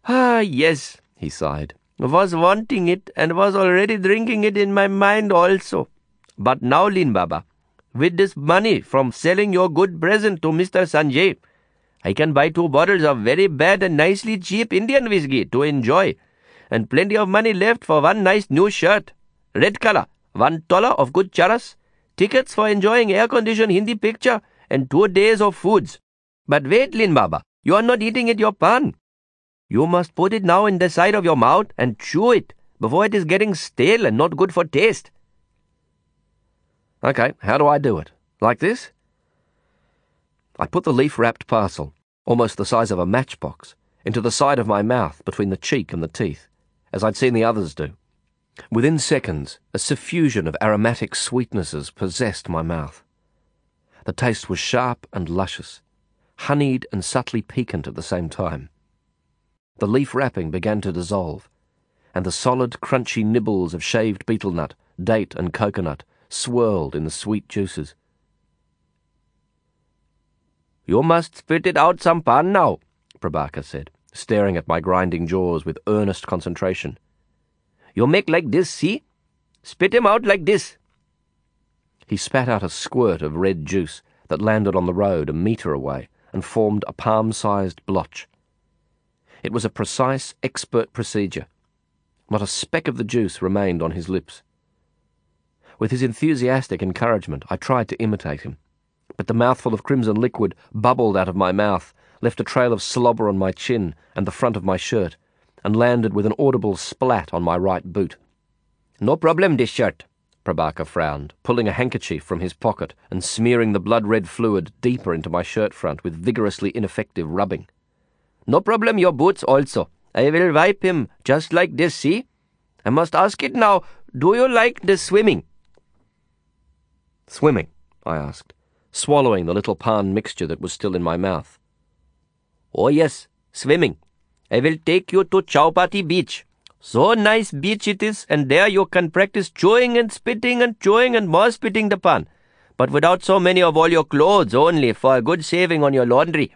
Ah, yes, he sighed. Was wanting it and was already drinking it in my mind also. But now, Lin Baba, with this money from selling your good present to Mr. Sanjay, I can buy two bottles of very bad and nicely cheap Indian whisky to enjoy, and plenty of money left for one nice new shirt, red color, one dollar of good charas, tickets for enjoying air-conditioned Hindi picture, and two days of foods. But wait, Lin Baba, you are not eating it your pan. You must put it now in the side of your mouth and chew it before it is getting stale and not good for taste. Okay, how do I do it? Like this? I put the leaf wrapped parcel, almost the size of a matchbox, into the side of my mouth between the cheek and the teeth, as I'd seen the others do. Within seconds, a suffusion of aromatic sweetnesses possessed my mouth. The taste was sharp and luscious, honeyed and subtly piquant at the same time. The leaf wrapping began to dissolve, and the solid, crunchy nibbles of shaved betel nut, date, and coconut swirled in the sweet juices. You must spit it out some pan now, Prabaker said, staring at my grinding jaws with earnest concentration. You make like this, see? Spit him out like this. He spat out a squirt of red juice that landed on the road a metre away and formed a palm-sized blotch. It was a precise, expert procedure. Not a speck of the juice remained on his lips. With his enthusiastic encouragement, I tried to imitate him but the mouthful of crimson liquid bubbled out of my mouth, left a trail of slobber on my chin and the front of my shirt, and landed with an audible splat on my right boot. No problem, this shirt, Prabaker frowned, pulling a handkerchief from his pocket and smearing the blood-red fluid deeper into my shirt front with vigorously ineffective rubbing. No problem, your boots also. I will wipe him just like this, see? I must ask it now, do you like the swimming? Swimming? I asked swallowing the little pan mixture that was still in my mouth. Oh, yes, swimming. I will take you to Chowpatty Beach. So nice beach it is, and there you can practice chewing and spitting and chewing and more spitting the pan. but without so many of all your clothes only for a good saving on your laundry.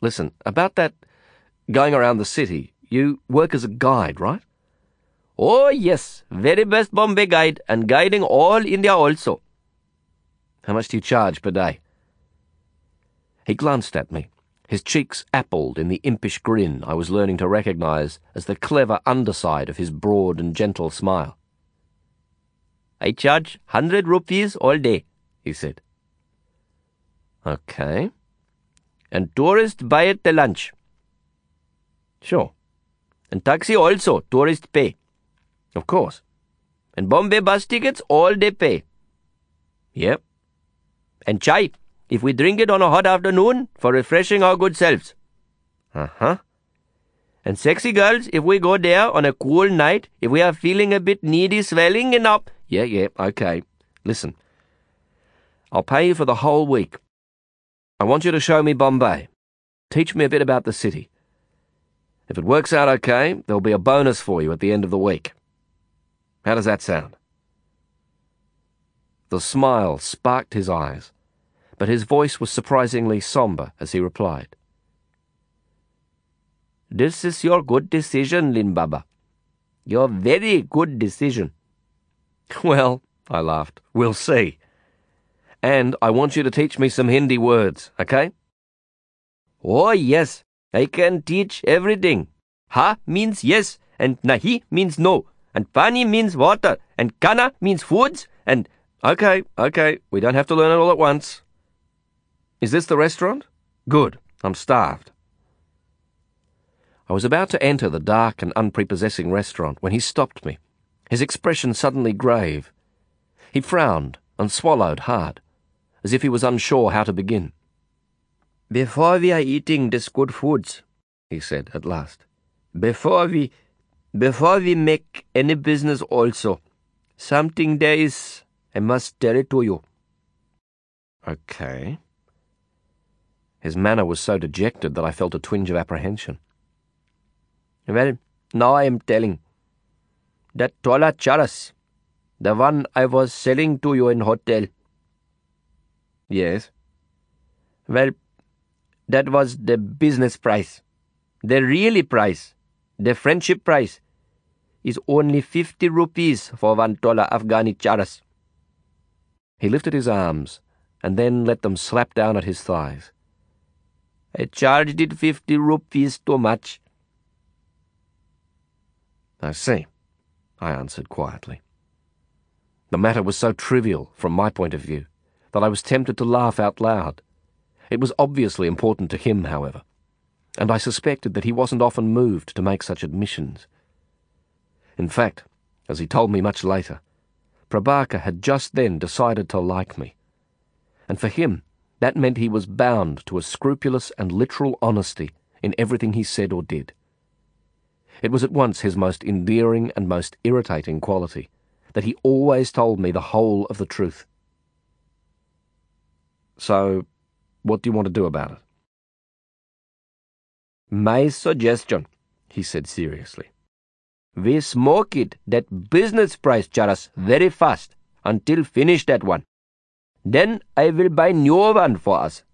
Listen, about that going around the city, you work as a guide, right? Oh, yes, very best Bombay guide, and guiding all India also. How much do you charge per day? He glanced at me, his cheeks appled in the impish grin I was learning to recognize as the clever underside of his broad and gentle smile. I charge hundred rupees all day, he said. Okay. And tourist buy it the lunch. Sure. And taxi also, tourist pay. Of course. And Bombay bus tickets, all they pay. Yep. And chai, if we drink it on a hot afternoon for refreshing our good selves. Uh huh. And sexy girls, if we go there on a cool night, if we are feeling a bit needy, swelling and up. Yeah, yeah, okay. Listen. I'll pay you for the whole week. I want you to show me Bombay. Teach me a bit about the city. If it works out okay, there'll be a bonus for you at the end of the week. How does that sound? The smile sparked his eyes, but his voice was surprisingly somber as he replied. This is your good decision, Lin Baba. Your very good decision. Well, I laughed, we'll see. And I want you to teach me some Hindi words, okay? Oh, yes, I can teach everything. Ha means yes, and nahi means no, and pani means water, and kana means foods, and. Okay, okay, we don't have to learn it all at once. Is this the restaurant? Good, I'm starved. I was about to enter the dark and unprepossessing restaurant when he stopped me, his expression suddenly grave. He frowned and swallowed hard, as if he was unsure how to begin. Before we are eating this good foods, he said at last, before we, before we make any business also, something there is, I must tell it to you. Okay. His manner was so dejected that I felt a twinge of apprehension. Well, now I am telling. That Tola Charas, the one I was selling to you in hotel. Yes. Well, that was the business price. The really price, the friendship price, is only 50 rupees for one tola Afghani charas. He lifted his arms and then let them slap down at his thighs. I charged it 50 rupees too much. I see, I answered quietly. The matter was so trivial from my point of view that I was tempted to laugh out loud. It was obviously important to him, however, and I suspected that he wasn't often moved to make such admissions. In fact, as he told me much later, Prabaker had just then decided to like me, and for him that meant he was bound to a scrupulous and literal honesty in everything he said or did. It was at once his most endearing and most irritating quality that he always told me the whole of the truth. So, what do you want to do about it? My suggestion, he said seriously. We smoke it that business price charas very fast until finish that one. Then I will buy new one for us.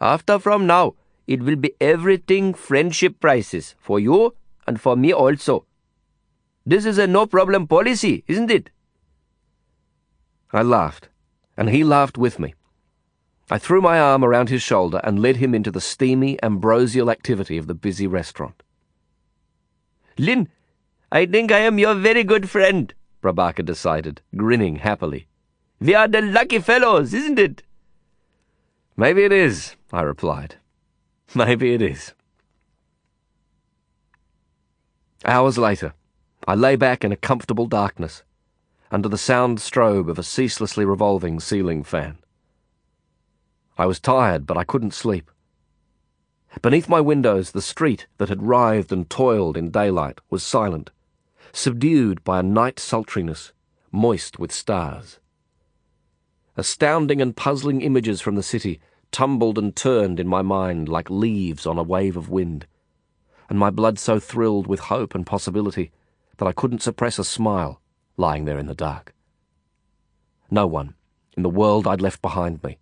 After from now, it will be everything friendship prices for you and for me also. This is a no problem policy, isn't it? I laughed, and he laughed with me. I threw my arm around his shoulder and led him into the steamy, ambrosial activity of the busy restaurant. Lin, I think I am your very good friend, Prabaker decided, grinning happily. We are the lucky fellows, isn't it? Maybe it is, I replied. Maybe it is. Hours later, I lay back in a comfortable darkness, under the sound strobe of a ceaselessly revolving ceiling fan. I was tired, but I couldn't sleep. Beneath my windows, the street that had writhed and toiled in daylight was silent, subdued by a night sultriness, moist with stars. Astounding and puzzling images from the city tumbled and turned in my mind like leaves on a wave of wind, and my blood so thrilled with hope and possibility that I couldn't suppress a smile lying there in the dark. No one, in the world I'd left behind me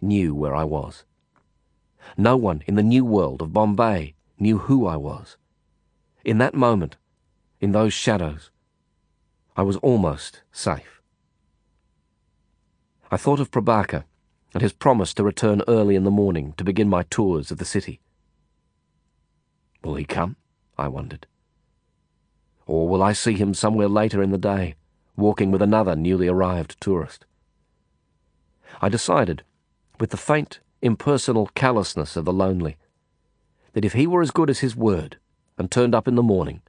knew where I was. No one in the new world of Bombay knew who I was. In that moment, in those shadows, I was almost safe. I thought of Prabaker and his promise to return early in the morning to begin my tours of the city. Will he come? I wondered. Or will I see him somewhere later in the day, walking with another newly arrived tourist? I decided, with the faint, impersonal callousness of the lonely, that if he were as good as his word and turned up in the morning,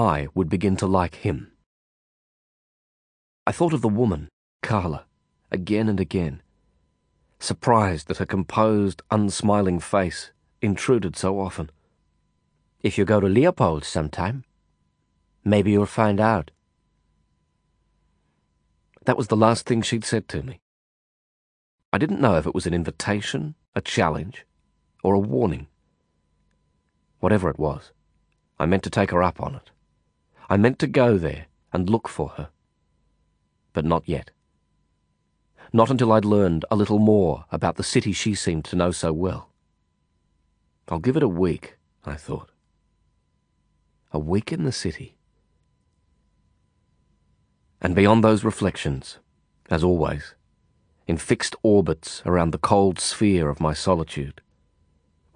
I would begin to like him. I thought of the woman, Karla, again and again, surprised that her composed, unsmiling face intruded so often. If you go to Leopold sometime, maybe you'll find out. That was the last thing she'd said to me. I didn't know if it was an invitation, a challenge, or a warning. Whatever it was, I meant to take her up on it. I meant to go there and look for her. But not yet. Not until I'd learned a little more about the city she seemed to know so well. I'll give it a week, I thought. A week in the city. And beyond those reflections, as always, in fixed orbits around the cold sphere of my solitude,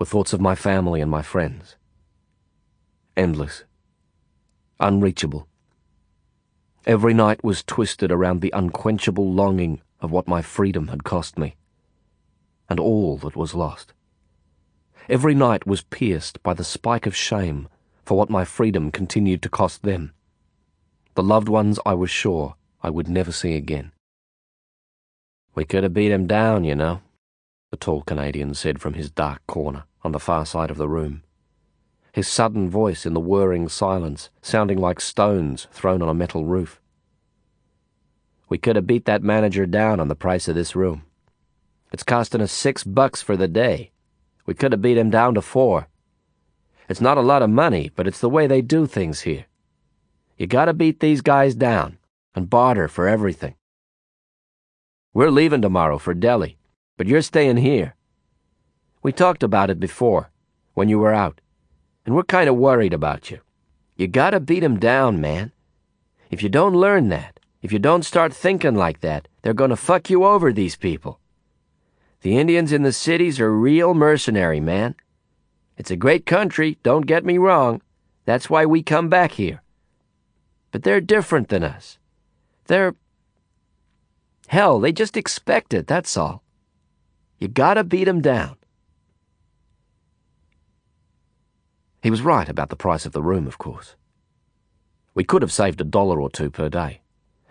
were thoughts of my family and my friends. Endless. Unreachable. Every night was twisted around the unquenchable longing of what my freedom had cost me, and all that was lost. Every night was pierced by the spike of shame for what my freedom continued to cost them, the loved ones I was sure I would never see again. We could have beat him down, you know, the tall Canadian said from his dark corner on the far side of the room. His sudden voice in the whirring silence sounding like stones thrown on a metal roof. We could have beat that manager down on the price of this room. It's costing us six bucks for the day. We could have beat him down to four. It's not a lot of money, but it's the way they do things here. You gotta beat these guys down and barter for everything. We're leaving tomorrow for Delhi, but you're staying here. We talked about it before, when you were out, and we're kind of worried about you. You gotta beat 'em down, man. If you don't learn that, if you don't start thinking like that, they're gonna fuck you over, these people. The Indians in the cities are real mercenary, man. It's a great country, don't get me wrong. That's why we come back here. But they're different than us. They're Hell, they just expect it, that's all. You gotta beat 'em down. He was right about the price of the room, of course. We could have saved a dollar or two per day,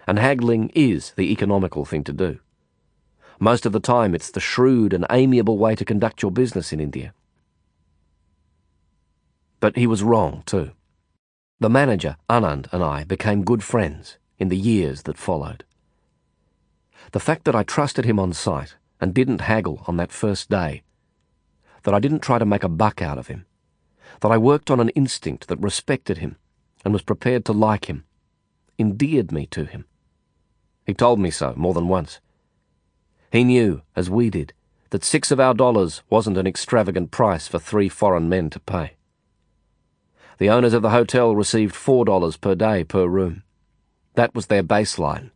and haggling is the economical thing to do. Most of the time, it's the shrewd and amiable way to conduct your business in India. But he was wrong, too. The manager, Anand, and I became good friends in the years that followed. The fact that I trusted him on sight and didn't haggle on that first day, that I didn't try to make a buck out of him, that I worked on an instinct that respected him and was prepared to like him, endeared me to him. He told me so more than once. He knew, as we did, that six of our dollars wasn't an extravagant price for three foreign men to pay. The owners of the hotel received four dollars per day per room. That was their baseline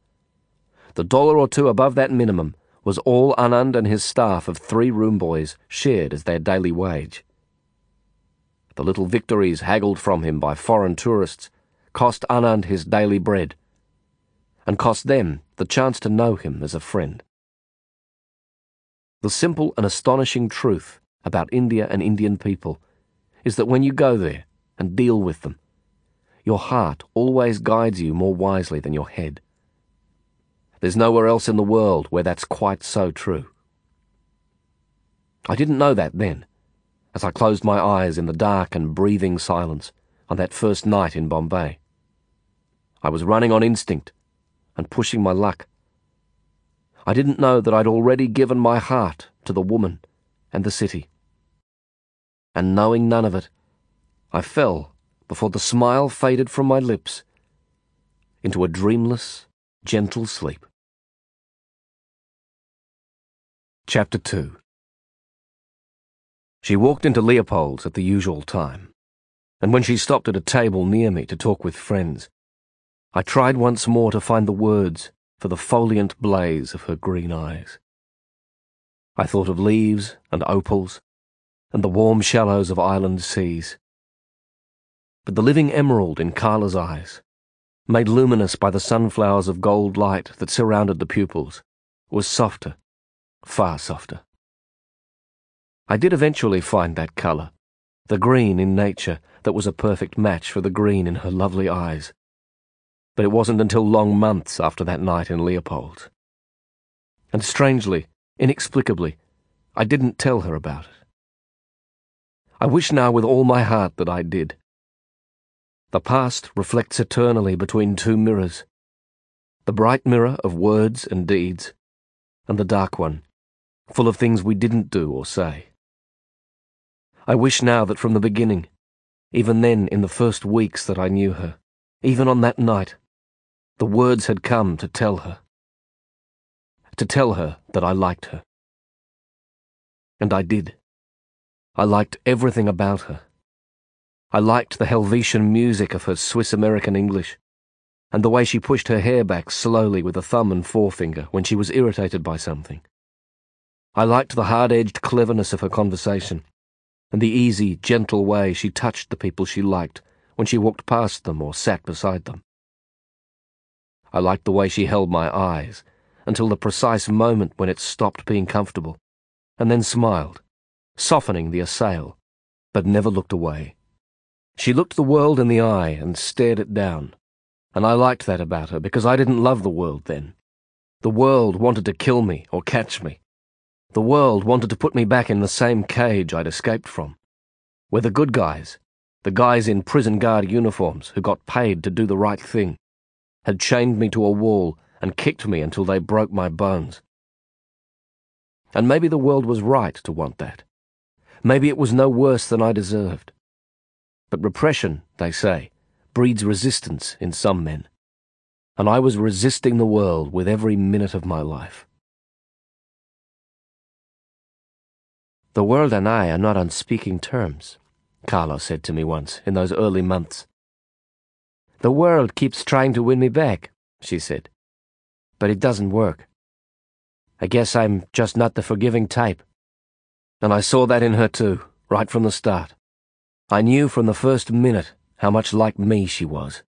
the dollar or two above that minimum was all Anand and his staff of three room boys shared as their daily wage. The little victories haggled from him by foreign tourists cost Anand his daily bread, and cost them the chance to know him as a friend. The simple and astonishing truth about India and Indian people is that when you go there and deal with them, your heart always guides you more wisely than your head. There's nowhere else in the world where that's quite so true. I didn't know that then, as I closed my eyes in the dark and breathing silence on that first night in Bombay. I was running on instinct and pushing my luck. I didn't know that I'd already given my heart to the woman and the city. And knowing none of it, I fell before the smile faded from my lips into a dreamless, gentle sleep. Chapter 2 She walked into Leopold's at the usual time, and when she stopped at a table near me to talk with friends, I tried once more to find the words for the foliant blaze of her green eyes. I thought of leaves and opals and the warm shallows of island seas. But the living emerald in Karla's eyes, made luminous by the sunflowers of gold light that surrounded the pupils, was softer far softer. I did eventually find that colour, the green in nature that was a perfect match for the green in her lovely eyes. But it wasn't until long months after that night in Leopold. And strangely, inexplicably, I didn't tell her about it. I wish now with all my heart that I did. The past reflects eternally between two mirrors the bright mirror of words and deeds, and the dark one full of things we didn't do or say. I wish now that from the beginning, even then in the first weeks that I knew her, even on that night, the words had come to tell her. To tell her that I liked her. And I did. I liked everything about her. I liked the Helvetian music of her Swiss American English, and the way she pushed her hair back slowly with a thumb and forefinger when she was irritated by something. I liked the hard-edged cleverness of her conversation, and the easy, gentle way she touched the people she liked when she walked past them or sat beside them. I liked the way she held my eyes until the precise moment when it stopped being comfortable, and then smiled, softening the assail, but never looked away. She looked the world in the eye and stared it down, and I liked that about her because I didn't love the world then. The world wanted to kill me or catch me, the world wanted to put me back in the same cage I'd escaped from, where the good guys, the guys in prison guard uniforms who got paid to do the right thing, had chained me to a wall and kicked me until they broke my bones. And maybe the world was right to want that. Maybe it was no worse than I deserved. But repression, they say, breeds resistance in some men. And I was resisting the world with every minute of my life. The world and I are not on speaking terms, Karla said to me once in those early months. The world keeps trying to win me back, she said. But it doesn't work. I guess I'm just not the forgiving type. And I saw that in her too, right from the start. I knew from the first minute how much like me she was.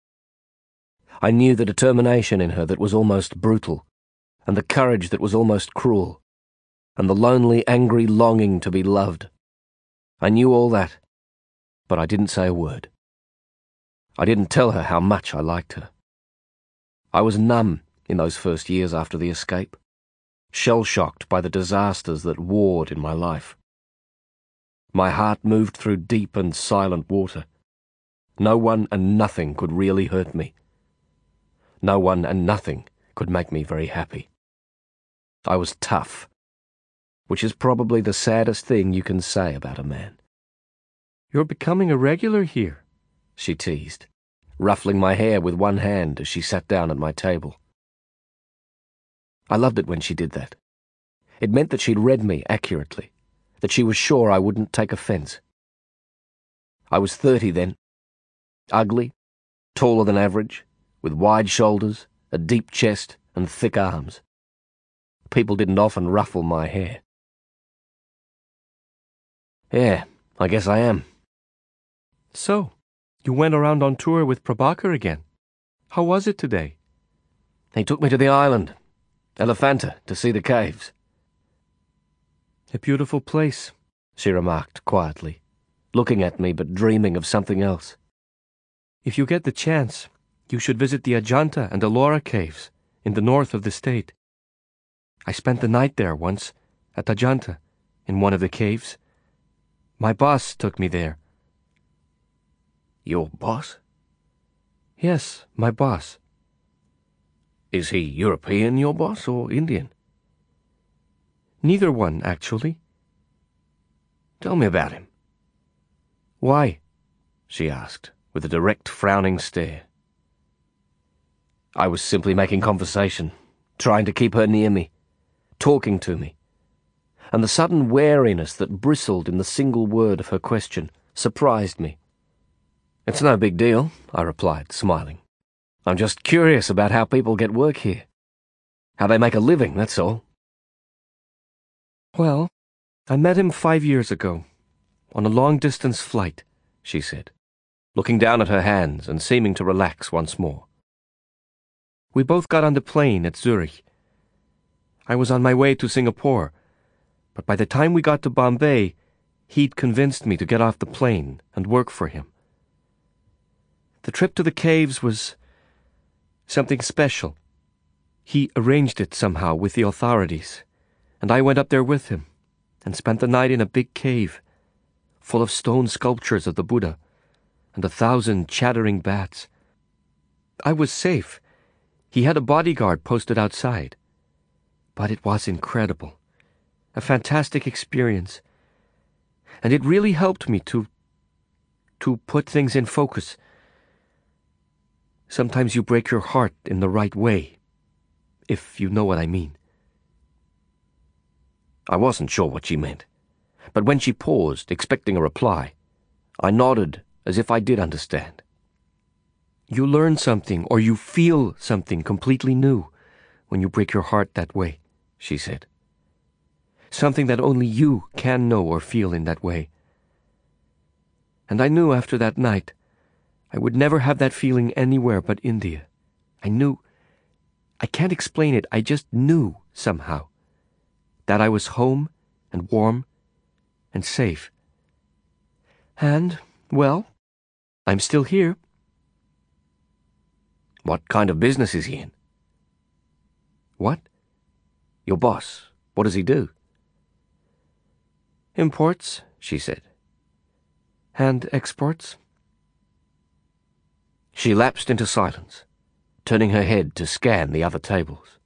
I knew the determination in her that was almost brutal, and the courage that was almost cruel and the lonely, angry longing to be loved. I knew all that, but I didn't say a word. I didn't tell her how much I liked her. I was numb in those first years after the escape, shell-shocked by the disasters that warred in my life. My heart moved through deep and silent water. No one and nothing could really hurt me. No one and nothing could make me very happy. I was tough which is probably the saddest thing you can say about a man. You're becoming a regular here, she teased, ruffling my hair with one hand as she sat down at my table. I loved it when she did that. It meant that she'd read me accurately, that she was sure I wouldn't take offence. I was thirty then, ugly, taller than average, with wide shoulders, a deep chest, and thick arms. People didn't often ruffle my hair. Yeah, I guess I am. So, you went around on tour with Prabaker again. How was it today? He took me to the island, Elephanta, to see the caves. A beautiful place, she remarked quietly, looking at me but dreaming of something else. If you get the chance, you should visit the Ajanta and Ellora caves in the north of the state. I spent the night there once, at Ajanta, in one of the caves. My boss took me there. Your boss? Yes, my boss. Is he European, your boss, or Indian? Neither one, actually. Tell me about him. Why? she asked, with a direct frowning stare. I was simply making conversation, trying to keep her near me, talking to me. And the sudden wariness that bristled in the single word of her question surprised me. It's no big deal, I replied, smiling. I'm just curious about how people get work here. How they make a living, that's all. Well, I met him five years ago, on a long distance flight, she said, looking down at her hands and seeming to relax once more. We both got on the plane at Zurich. I was on my way to Singapore, but by the time we got to Bombay, he'd convinced me to get off the plane and work for him. The trip to the caves was something special. He arranged it somehow with the authorities, and I went up there with him and spent the night in a big cave full of stone sculptures of the Buddha and a thousand chattering bats. I was safe. He had a bodyguard posted outside. But it was incredible. A fantastic experience. And it really helped me to to put things in focus. Sometimes you break your heart in the right way, if you know what I mean. I wasn't sure what she meant, but when she paused, expecting a reply, I nodded as if I did understand. You learn something or you feel something completely new when you break your heart that way, she said. Something that only you can know or feel in that way. And I knew after that night I would never have that feeling anywhere but India. I knew. I can't explain it. I just knew somehow that I was home and warm and safe. And, well, I'm still here. What kind of business is he in? What? Your boss. What does he do? Imports, she said. And exports. She lapsed into silence, turning her head to scan the other tables.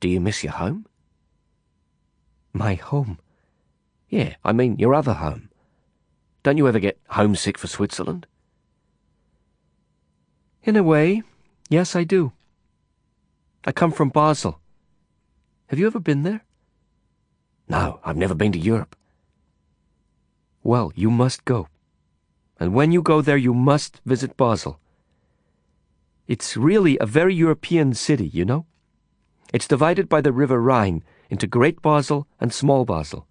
Do you miss your home? My home? Yeah, I mean your other home. Don't you ever get homesick for Switzerland? In a way, yes, I do. I come from Basel. Have you ever been there? No, I've never been to Europe. Well, you must go and when you go there, you must visit Basel. It's really a very European city, you know? It's divided by the river Rhine into Great Basel and Small Basel.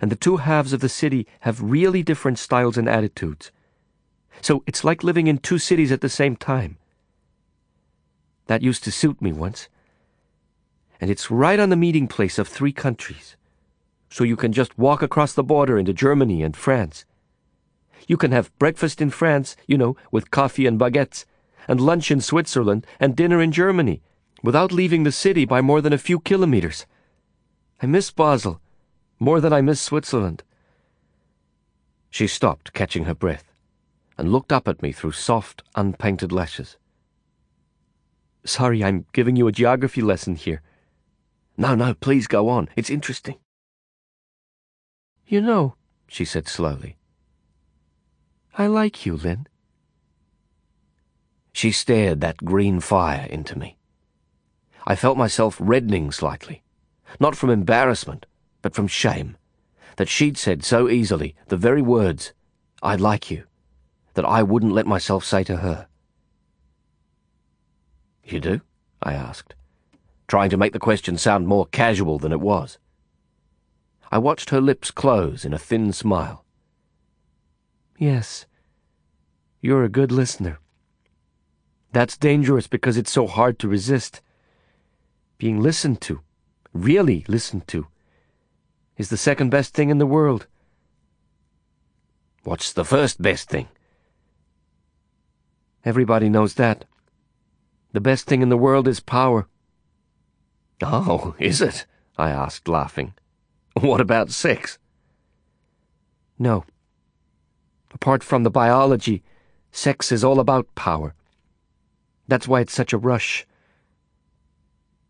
And the two halves of the city have really different styles and attitudes. So it's like living in two cities at the same time. That used to suit me once. And it's right on the meeting place of three countries. So you can just walk across the border into Germany and France. You can have breakfast in France, you know, with coffee and baguettes, and lunch in Switzerland, and dinner in Germany, without leaving the city by more than a few kilometers. I miss Basel, more than I miss Switzerland. She stopped, catching her breath, and looked up at me through soft, unpainted lashes. Sorry, I'm giving you a geography lesson here. No, no, please go on. It's interesting. You know, she said slowly, I like you, Lin. She stared that green fire into me. I felt myself reddening slightly, not from embarrassment, but from shame, that she'd said so easily the very words, I like you, that I wouldn't let myself say to her. You do? I asked, trying to make the question sound more casual than it was. I watched her lips close in a thin smile. Yes. You're a good listener. That's dangerous because it's so hard to resist. Being listened to, really listened to, is the second best thing in the world. What's the first best thing? Everybody knows that. The best thing in the world is power. Oh, is it? I asked, laughing. What about sex? No. Apart from the biology, sex is all about power. That's why it's such a rush.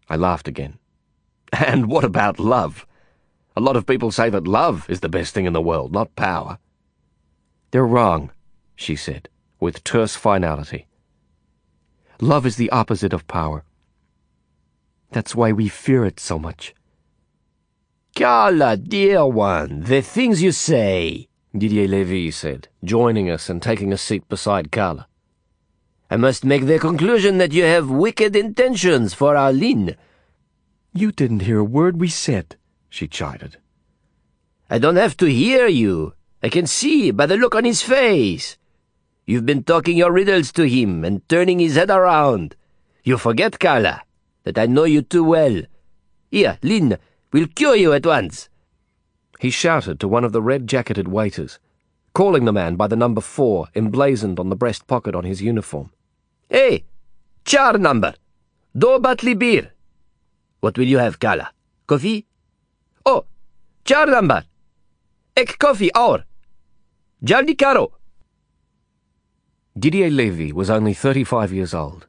I laughed again. And what about love? A lot of people say that love is the best thing in the world, not power. They're wrong, she said, with terse finality. Love is the opposite of power. That's why we fear it so much. Karla, dear one, the things you say, Didier Levy said, joining us and taking a seat beside Karla. I must make the conclusion that you have wicked intentions for our Lin. You didn't hear a word we said, she chided. I don't have to hear you. I can see by the look on his face. You've been talking your riddles to him and turning his head around. You forget, Karla, that I know you too well. Here, Lin, we'll cure you at once. He shouted to one of the red jacketed waiters, calling the man by the number four emblazoned on the breast pocket on his uniform. Hey, char number. Do batli beer. What will you have, Karla? Coffee? Oh, char number. Ek coffee or. Jaldi caro. Didier Levy was only 35 years old,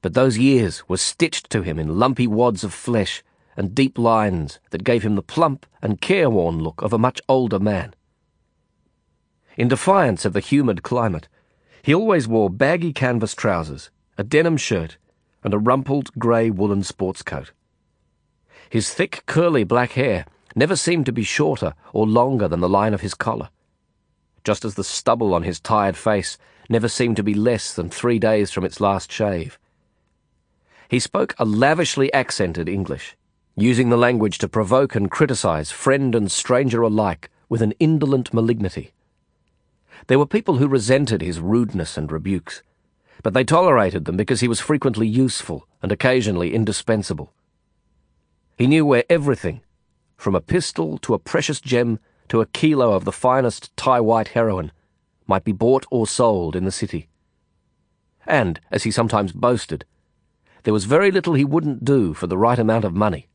but those years were stitched to him in lumpy wads of flesh and deep lines that gave him the plump and careworn look of a much older man. In defiance of the humid climate, he always wore baggy canvas trousers, a denim shirt, and a rumpled grey woolen sports coat. His thick, curly black hair never seemed to be shorter or longer than the line of his collar, just as the stubble on his tired face never seemed to be less than three days from its last shave. He spoke a lavishly accented English, using the language to provoke and criticize friend and stranger alike with an indolent malignity. There were people who resented his rudeness and rebukes, but they tolerated them because he was frequently useful and occasionally indispensable. He knew where everything, from a pistol to a precious gem to a kilo of the finest Thai white heroin, might be bought or sold in the city. And, as he sometimes boasted, there was very little he wouldn't do for the right amount of money,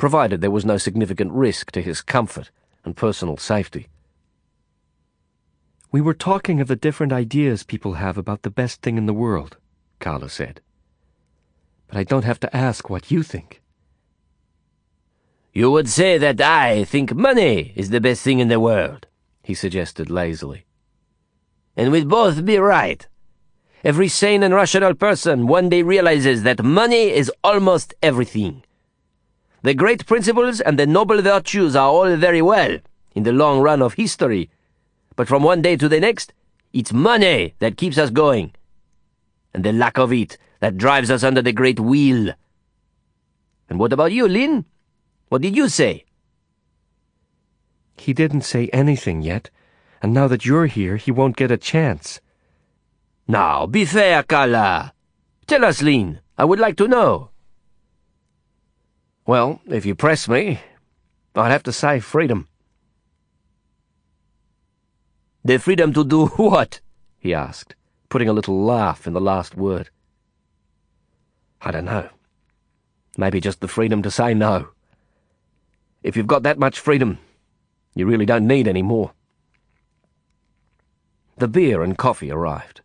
provided there was no significant risk to his comfort and personal safety. We were talking of the different ideas people have about the best thing in the world, Karla said. But I don't have to ask what you think. You would say that I think money is the best thing in the world, he suggested lazily. And we'd both be right. Every sane and rational person one day realizes that money is almost everything. The great principles and the noble virtues are all very well in the long run of history but from one day to the next, it's money that keeps us going. And the lack of it that drives us under the great wheel. And what about you, Lin? What did you say? He didn't say anything yet, and now that you're here, he won't get a chance. Now, be fair, Karla. Tell us, Lin. I would like to know. Well, if you press me, I'd have to say freedom. The freedom to do what? he asked, putting a little laugh in the last word. I don't know. Maybe just the freedom to say no. If you've got that much freedom, you really don't need any more. The beer and coffee arrived.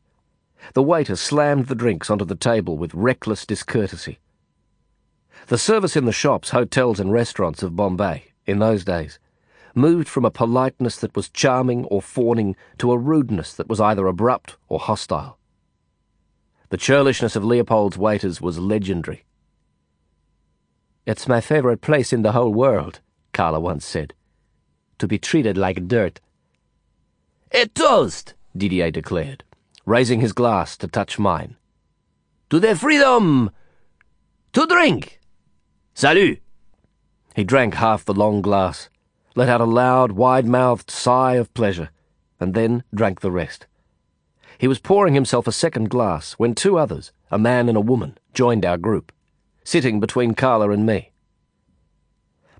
The waiter slammed the drinks onto the table with reckless discourtesy. The service in the shops, hotels, and restaurants of Bombay, in those days, moved from a politeness that was charming or fawning to a rudeness that was either abrupt or hostile. The churlishness of Leopold's waiters was legendary. It's my favorite place in the whole world, Karla once said. To be treated like dirt. A toast, Didier declared, raising his glass to touch mine. To the freedom to drink. Salut! He drank half the long glass, let out a loud, wide mouthed sigh of pleasure, and then drank the rest. He was pouring himself a second glass when two others, a man and a woman, joined our group, sitting between Karla and me.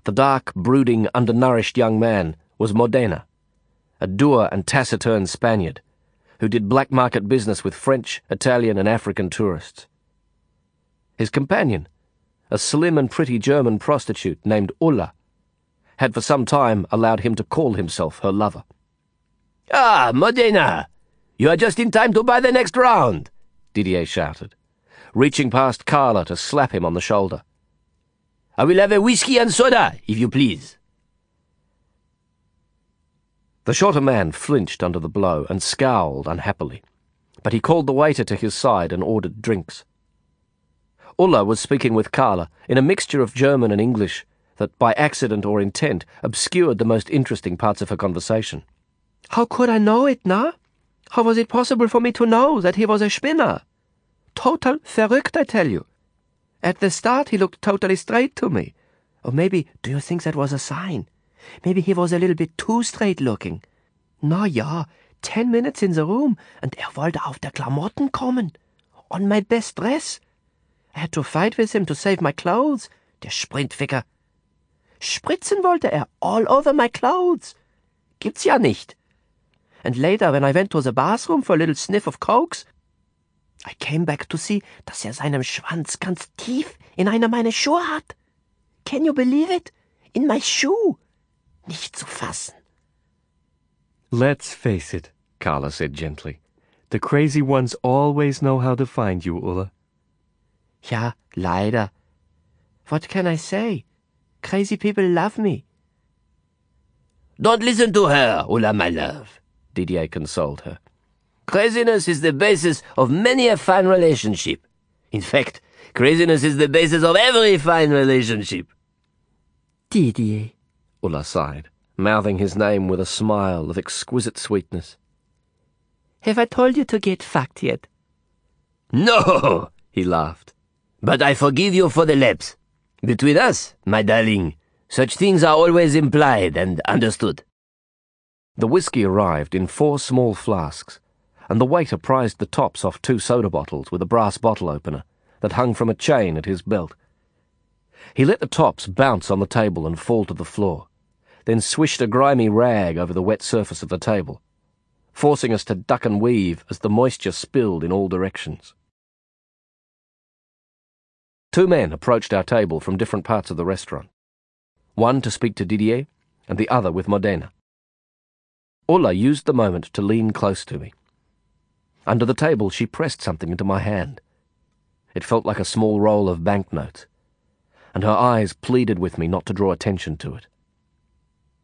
The dark, brooding, undernourished young man was Modena, a dour and taciturn Spaniard who did black market business with French, Italian, and African tourists. His companion, a slim and pretty German prostitute named Ulla, had for some time allowed him to call himself her lover. Ah, Modena! You are just in time to buy the next round, Didier shouted, reaching past Karla to slap him on the shoulder. I will have a whiskey and soda, if you please. The shorter man flinched under the blow and scowled unhappily, but he called the waiter to his side and ordered drinks. Ulla was speaking with Karla in a mixture of German and English that by accident or intent obscured the most interesting parts of her conversation. How could I know it, na? How was it possible for me to know that he was a spinner? Total verrückt, I tell you. At the start, he looked totally straight to me. Or maybe, do you think that was a sign? Maybe he was a little bit too straight looking. Na ja, ten minutes in the room, and er wollte auf der Klamotten kommen. On my best dress. I had to fight with him to save my clothes. Der Sprintficker. Spritzen wollte er all over my clothes. Gibt's ja nicht. And later, when I went to the bathroom for a little sniff of cokes, I came back to see, dass er seinen Schwanz ganz tief in einer meiner Schuhe hat. Can you believe it? In my shoe. Nicht zu fassen. Let's face it, Karla said gently. The crazy ones always know how to find you, Ulla. Ja, leider. What can I say? Crazy people love me. Don't listen to her, Ulla, my love, Didier consoled her. Craziness is the basis of many a fine relationship. In fact, craziness is the basis of every fine relationship. Didier. Ulla sighed, mouthing his name with a smile of exquisite sweetness. Have I told you to get fucked yet? No, he laughed. But I forgive you for the lapse. Between us, my darling, such things are always implied and understood. The whisky arrived in four small flasks, and the waiter prized the tops off two soda bottles with a brass bottle opener that hung from a chain at his belt. He let the tops bounce on the table and fall to the floor, then swished a grimy rag over the wet surface of the table, forcing us to duck and weave as the moisture spilled in all directions. Two men approached our table from different parts of the restaurant, one to speak to Didier and the other with Modena. Ulla used the moment to lean close to me. Under the table, she pressed something into my hand. It felt like a small roll of banknotes, and her eyes pleaded with me not to draw attention to it.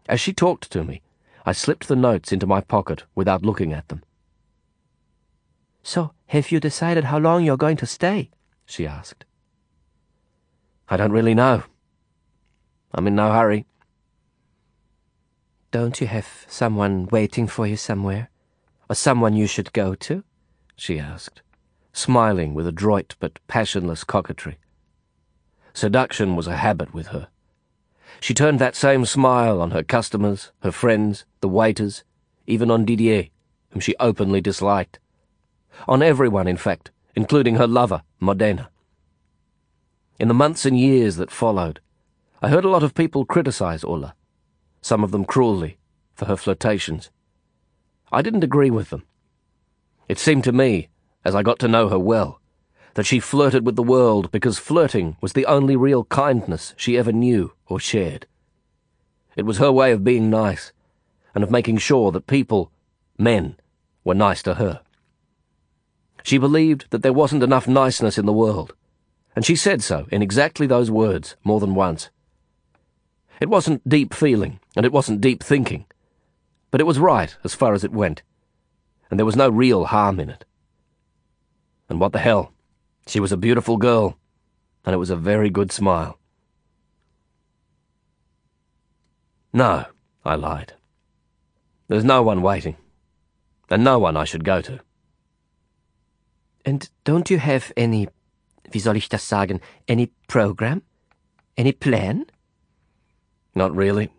As she talked to me, I slipped the notes into my pocket without looking at them. So, have you decided how long you're going to stay? she asked. I don't really know. I'm in no hurry. Don't you have someone waiting for you somewhere? Or someone you should go to? she asked, smiling with adroit but passionless coquetry. Seduction was a habit with her. She turned that same smile on her customers, her friends, the waiters, even on Didier, whom she openly disliked. On everyone, in fact, including her lover, Modena. In the months and years that followed, I heard a lot of people criticize Ulla, some of them cruelly, for her flirtations. I didn't agree with them. It seemed to me, as I got to know her well, that she flirted with the world because flirting was the only real kindness she ever knew or shared. It was her way of being nice, and of making sure that people, men, were nice to her. She believed that there wasn't enough niceness in the world, and she said so in exactly those words more than once. It wasn't deep feeling, and it wasn't deep thinking, but it was right as far as it went, and there was no real harm in it. And what the hell? She was a beautiful girl, and it was a very good smile. No, I lied. There's no one waiting, and no one I should go to. And don't you have any, wie soll ich das sagen, any program? Any plan? Not really.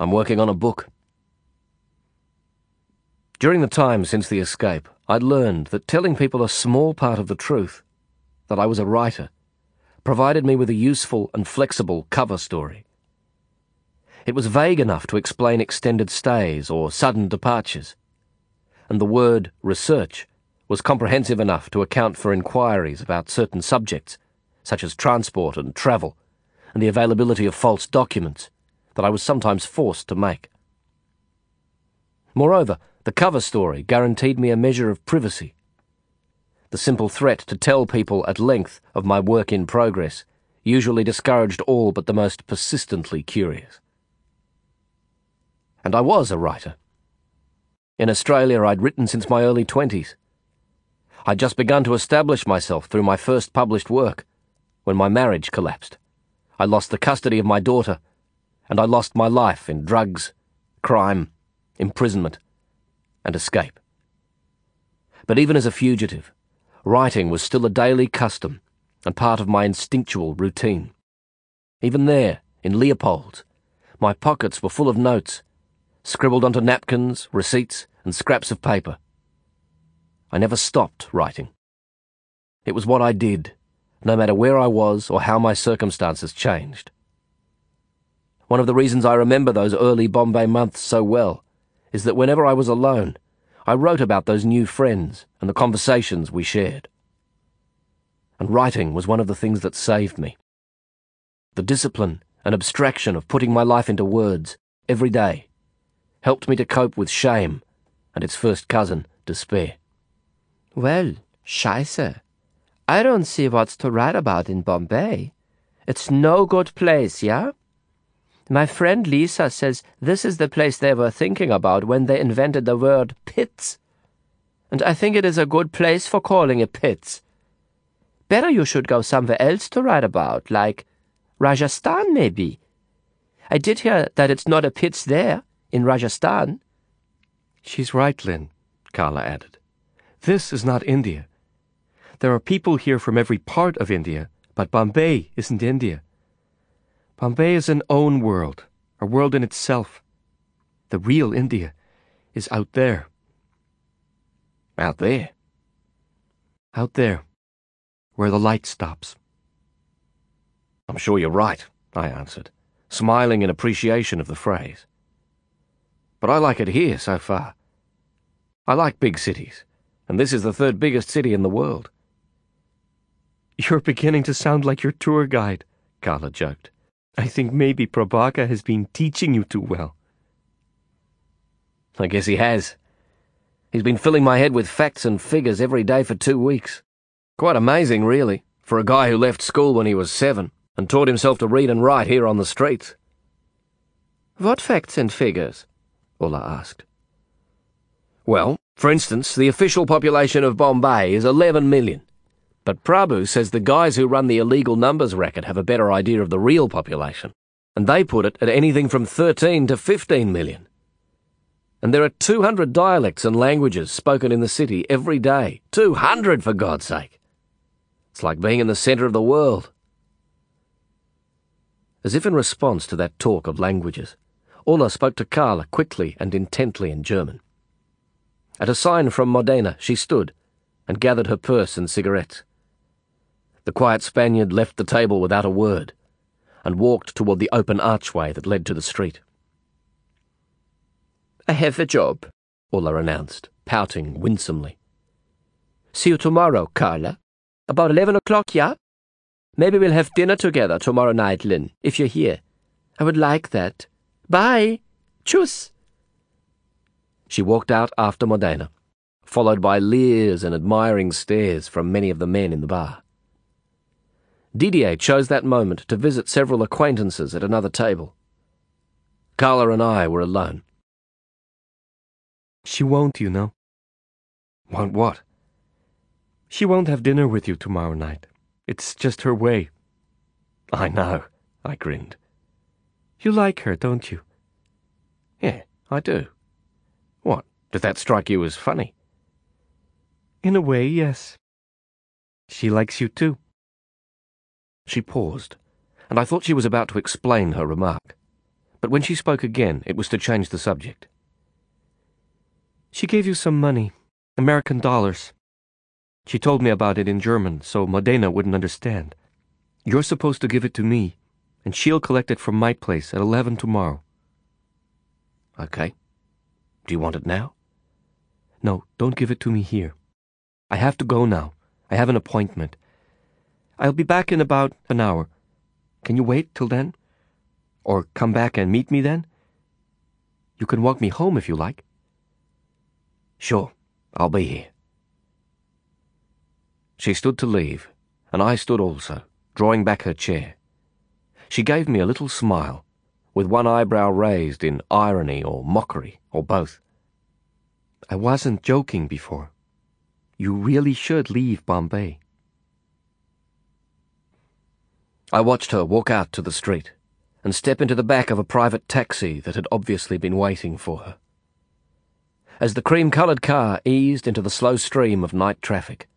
I'm working on a book. During the time since the escape, I'd learned that telling people a small part of the truth, that I was a writer, provided me with a useful and flexible cover story. It was vague enough to explain extended stays or sudden departures, and the word research was comprehensive enough to account for inquiries about certain subjects, such as transport and travel, and the availability of false documents, that I was sometimes forced to make. Moreover, the cover story guaranteed me a measure of privacy. The simple threat to tell people at length of my work in progress usually discouraged all but the most persistently curious. And I was a writer. In Australia, I'd written since my early twenties. I'd just begun to establish myself through my first published work when my marriage collapsed. I lost the custody of my daughter, and I lost my life in drugs, crime, imprisonment, and escape. But even as a fugitive, writing was still a daily custom and part of my instinctual routine. Even there, in Leopold's, my pockets were full of notes, scribbled onto napkins, receipts, and scraps of paper. I never stopped writing. It was what I did, no matter where I was or how my circumstances changed. One of the reasons I remember those early Bombay months so well is that whenever I was alone, I wrote about those new friends and the conversations we shared. And writing was one of the things that saved me. The discipline and abstraction of putting my life into words every day helped me to cope with shame and its first cousin, despair. Well, Scheisse. I don't see what's to write about in Bombay. It's no good place, yeah? My friend Lisa says this is the place they were thinking about when they invented the word pits. And I think it is a good place for calling it pits. Better you should go somewhere else to write about, like Rajasthan, maybe. I did hear that it's not a pits there, in Rajasthan. She's right, Lin, Karla added. This is not India. There are people here from every part of India, but Bombay isn't India. Bombay is an own world, a world in itself. The real India is out there. Out there? Out there, where the light stops. I'm sure you're right, I answered, smiling in appreciation of the phrase. But I like it here so far. I like big cities, and this is the third biggest city in the world. You're beginning to sound like your tour guide, Karla joked. I think maybe Prabaker has been teaching you too well. I guess he has. He's been filling my head with facts and figures every day for two weeks. Quite amazing, really, for a guy who left school when he was seven and taught himself to read and write here on the streets. What facts and figures? Ulla asked. Well, for instance, the official population of Bombay is 11 million. But Prabhu says the guys who run the illegal numbers racket have a better idea of the real population, and they put it at anything from 13 to 15 million. And there are 200 dialects and languages spoken in the city every day. 200, for God's sake! It's like being in the centre of the world. As if in response to that talk of languages, Ulla spoke to Karla quickly and intently in German. At a sign from Modena, she stood and gathered her purse and cigarettes. The quiet Spaniard left the table without a word and walked toward the open archway that led to the street. I have a job, Ulla announced, pouting winsomely. See you tomorrow, Karla. About eleven o'clock, yeah? Maybe we'll have dinner together tomorrow night, Lin, if you're here. I would like that. Bye. Tschüss. She walked out after Modena, followed by leers and admiring stares from many of the men in the bar. Didier chose that moment to visit several acquaintances at another table. Karla and I were alone. She won't, you know. Won't what? She won't have dinner with you tomorrow night. It's just her way. I know, I grinned. You like her, don't you? Yeah, I do. Did that strike you as funny? In a way, yes. She likes you too. She paused, and I thought she was about to explain her remark. But when she spoke again, it was to change the subject. She gave you some money, American dollars. She told me about it in German, so Modena wouldn't understand. You're supposed to give it to me, and she'll collect it from my place at 11 tomorrow. Okay. Do you want it now? No, don't give it to me here. I have to go now. I have an appointment. I'll be back in about an hour. Can you wait till then? Or come back and meet me then? You can walk me home if you like. Sure, I'll be here. She stood to leave, and I stood also, drawing back her chair. She gave me a little smile, with one eyebrow raised in irony or mockery, or both. I wasn't joking before. You really should leave Bombay. I watched her walk out to the street and step into the back of a private taxi that had obviously been waiting for her. As the cream coloured car eased into the slow stream of night traffic,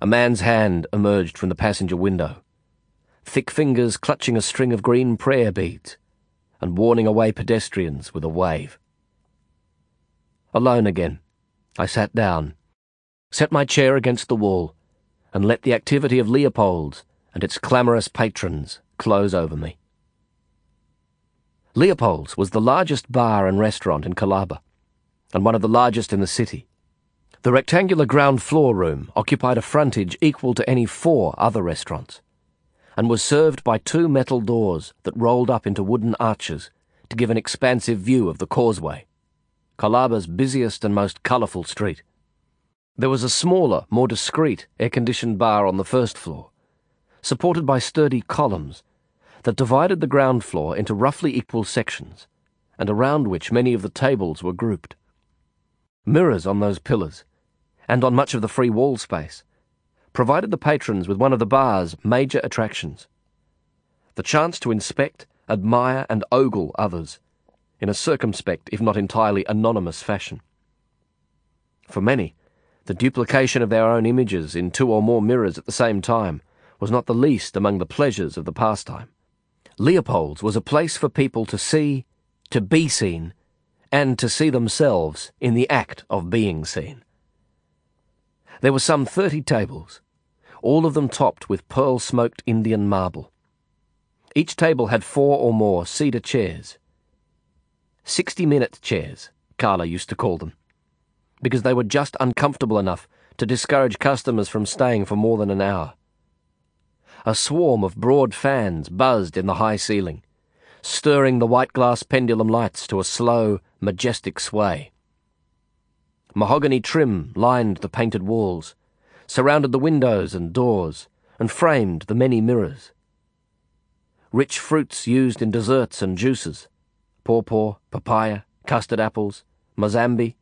a man's hand emerged from the passenger window, thick fingers clutching a string of green prayer beads and warning away pedestrians with a wave. Alone again, I sat down, set my chair against the wall, and let the activity of Leopold's and its clamorous patrons close over me. Leopold's was the largest bar and restaurant in Colaba, and one of the largest in the city. The rectangular ground floor room occupied a frontage equal to any four other restaurants, and was served by two metal doors that rolled up into wooden arches to give an expansive view of the causeway, Colaba's busiest and most colourful street. There was a smaller, more discreet, air conditioned bar on the first floor, supported by sturdy columns that divided the ground floor into roughly equal sections, and around which many of the tables were grouped. Mirrors on those pillars, and on much of the free wall space, provided the patrons with one of the bar's major attractions the chance to inspect, admire, and ogle others in a circumspect, if not entirely anonymous fashion. For many, the duplication of their own images in two or more mirrors at the same time was not the least among the pleasures of the pastime. Leopold's was a place for people to see, to be seen, and to see themselves in the act of being seen. There were some thirty tables, all of them topped with pearl smoked Indian marble. Each table had four or more cedar chairs. Sixty minute chairs, Karla used to call them, because they were just uncomfortable enough to discourage customers from staying for more than an hour. A swarm of broad fans buzzed in the high ceiling, stirring the white glass pendulum lights to a slow, majestic sway. Mahogany trim lined the painted walls, surrounded the windows and doors, and framed the many mirrors. Rich fruits used in desserts and juices pawpaw, papaya, custard apples, mazambi,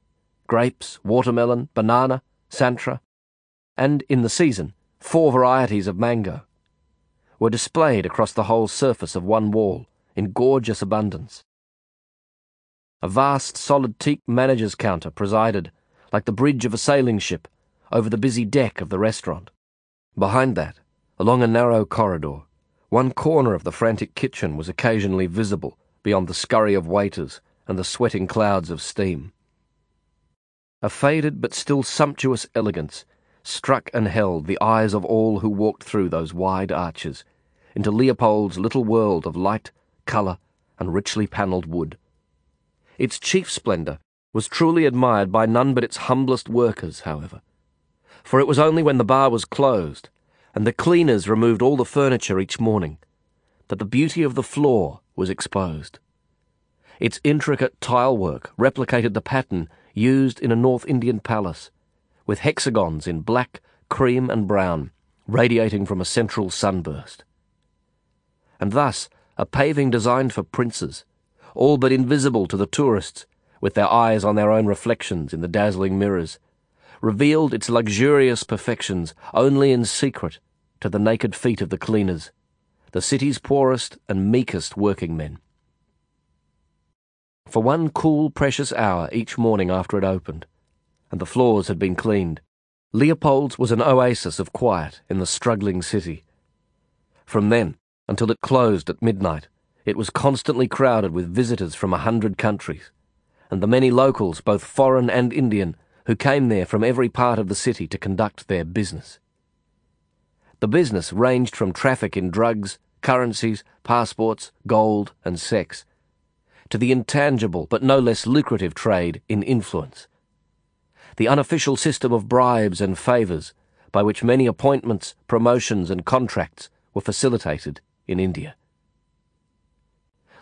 grapes, watermelon, banana, santra, and, in the season, four varieties of mango were displayed across the whole surface of one wall in gorgeous abundance. A vast solid teak manager's counter presided, like the bridge of a sailing ship, over the busy deck of the restaurant. Behind that, along a narrow corridor, one corner of the frantic kitchen was occasionally visible beyond the scurry of waiters and the sweating clouds of steam. A faded but still sumptuous elegance struck and held the eyes of all who walked through those wide arches into Leopold's little world of light, colour, and richly panelled wood. Its chief splendour was truly admired by none but its humblest workers, however, for it was only when the bar was closed and the cleaners removed all the furniture each morning that the beauty of the floor was exposed. Its intricate tilework replicated the pattern used in a North Indian palace, with hexagons in black, cream, and brown radiating from a central sunburst and thus a paving designed for princes, all but invisible to the tourists, with their eyes on their own reflections in the dazzling mirrors, revealed its luxurious perfections only in secret to the naked feet of the cleaners, the city's poorest and meekest working men. For one cool, precious hour each morning after it opened, and the floors had been cleaned, Leopold's was an oasis of quiet in the struggling city. From then, until it closed at midnight. It was constantly crowded with visitors from a hundred countries, and the many locals, both foreign and Indian, who came there from every part of the city to conduct their business. The business ranged from traffic in drugs, currencies, passports, gold, and sex, to the intangible but no less lucrative trade in influence. The unofficial system of bribes and favours by which many appointments, promotions, and contracts were facilitated in India.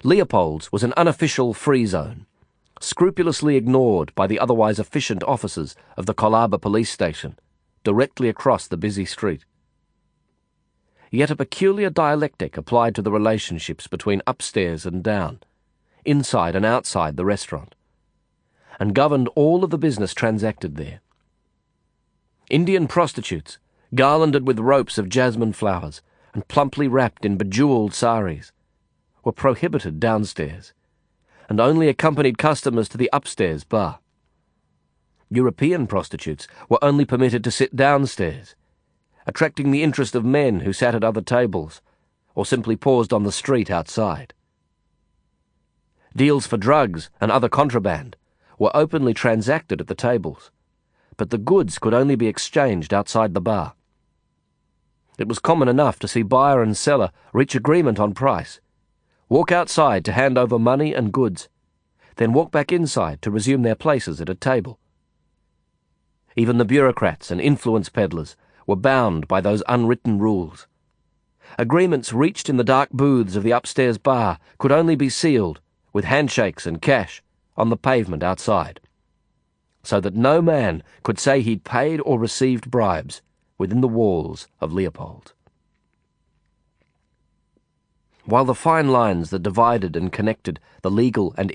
Leopold's was an unofficial free zone, scrupulously ignored by the otherwise efficient officers of the Colaba police station, directly across the busy street. Yet a peculiar dialectic applied to the relationships between upstairs and down, inside and outside the restaurant, and governed all of the business transacted there. Indian prostitutes, garlanded with ropes of jasmine flowers, and plumply wrapped in bejeweled saris, were prohibited downstairs, and only accompanied customers to the upstairs bar. European prostitutes were only permitted to sit downstairs, attracting the interest of men who sat at other tables or simply paused on the street outside. Deals for drugs and other contraband were openly transacted at the tables, but the goods could only be exchanged outside the bar. It was common enough to see buyer and seller reach agreement on price, walk outside to hand over money and goods, then walk back inside to resume their places at a table. Even the bureaucrats and influence peddlers were bound by those unwritten rules. Agreements reached in the dark booths of the upstairs bar could only be sealed with handshakes and cash on the pavement outside, so that no man could say he'd paid or received bribes within the walls of Leopold. While the fine lines that divided and connected the legal and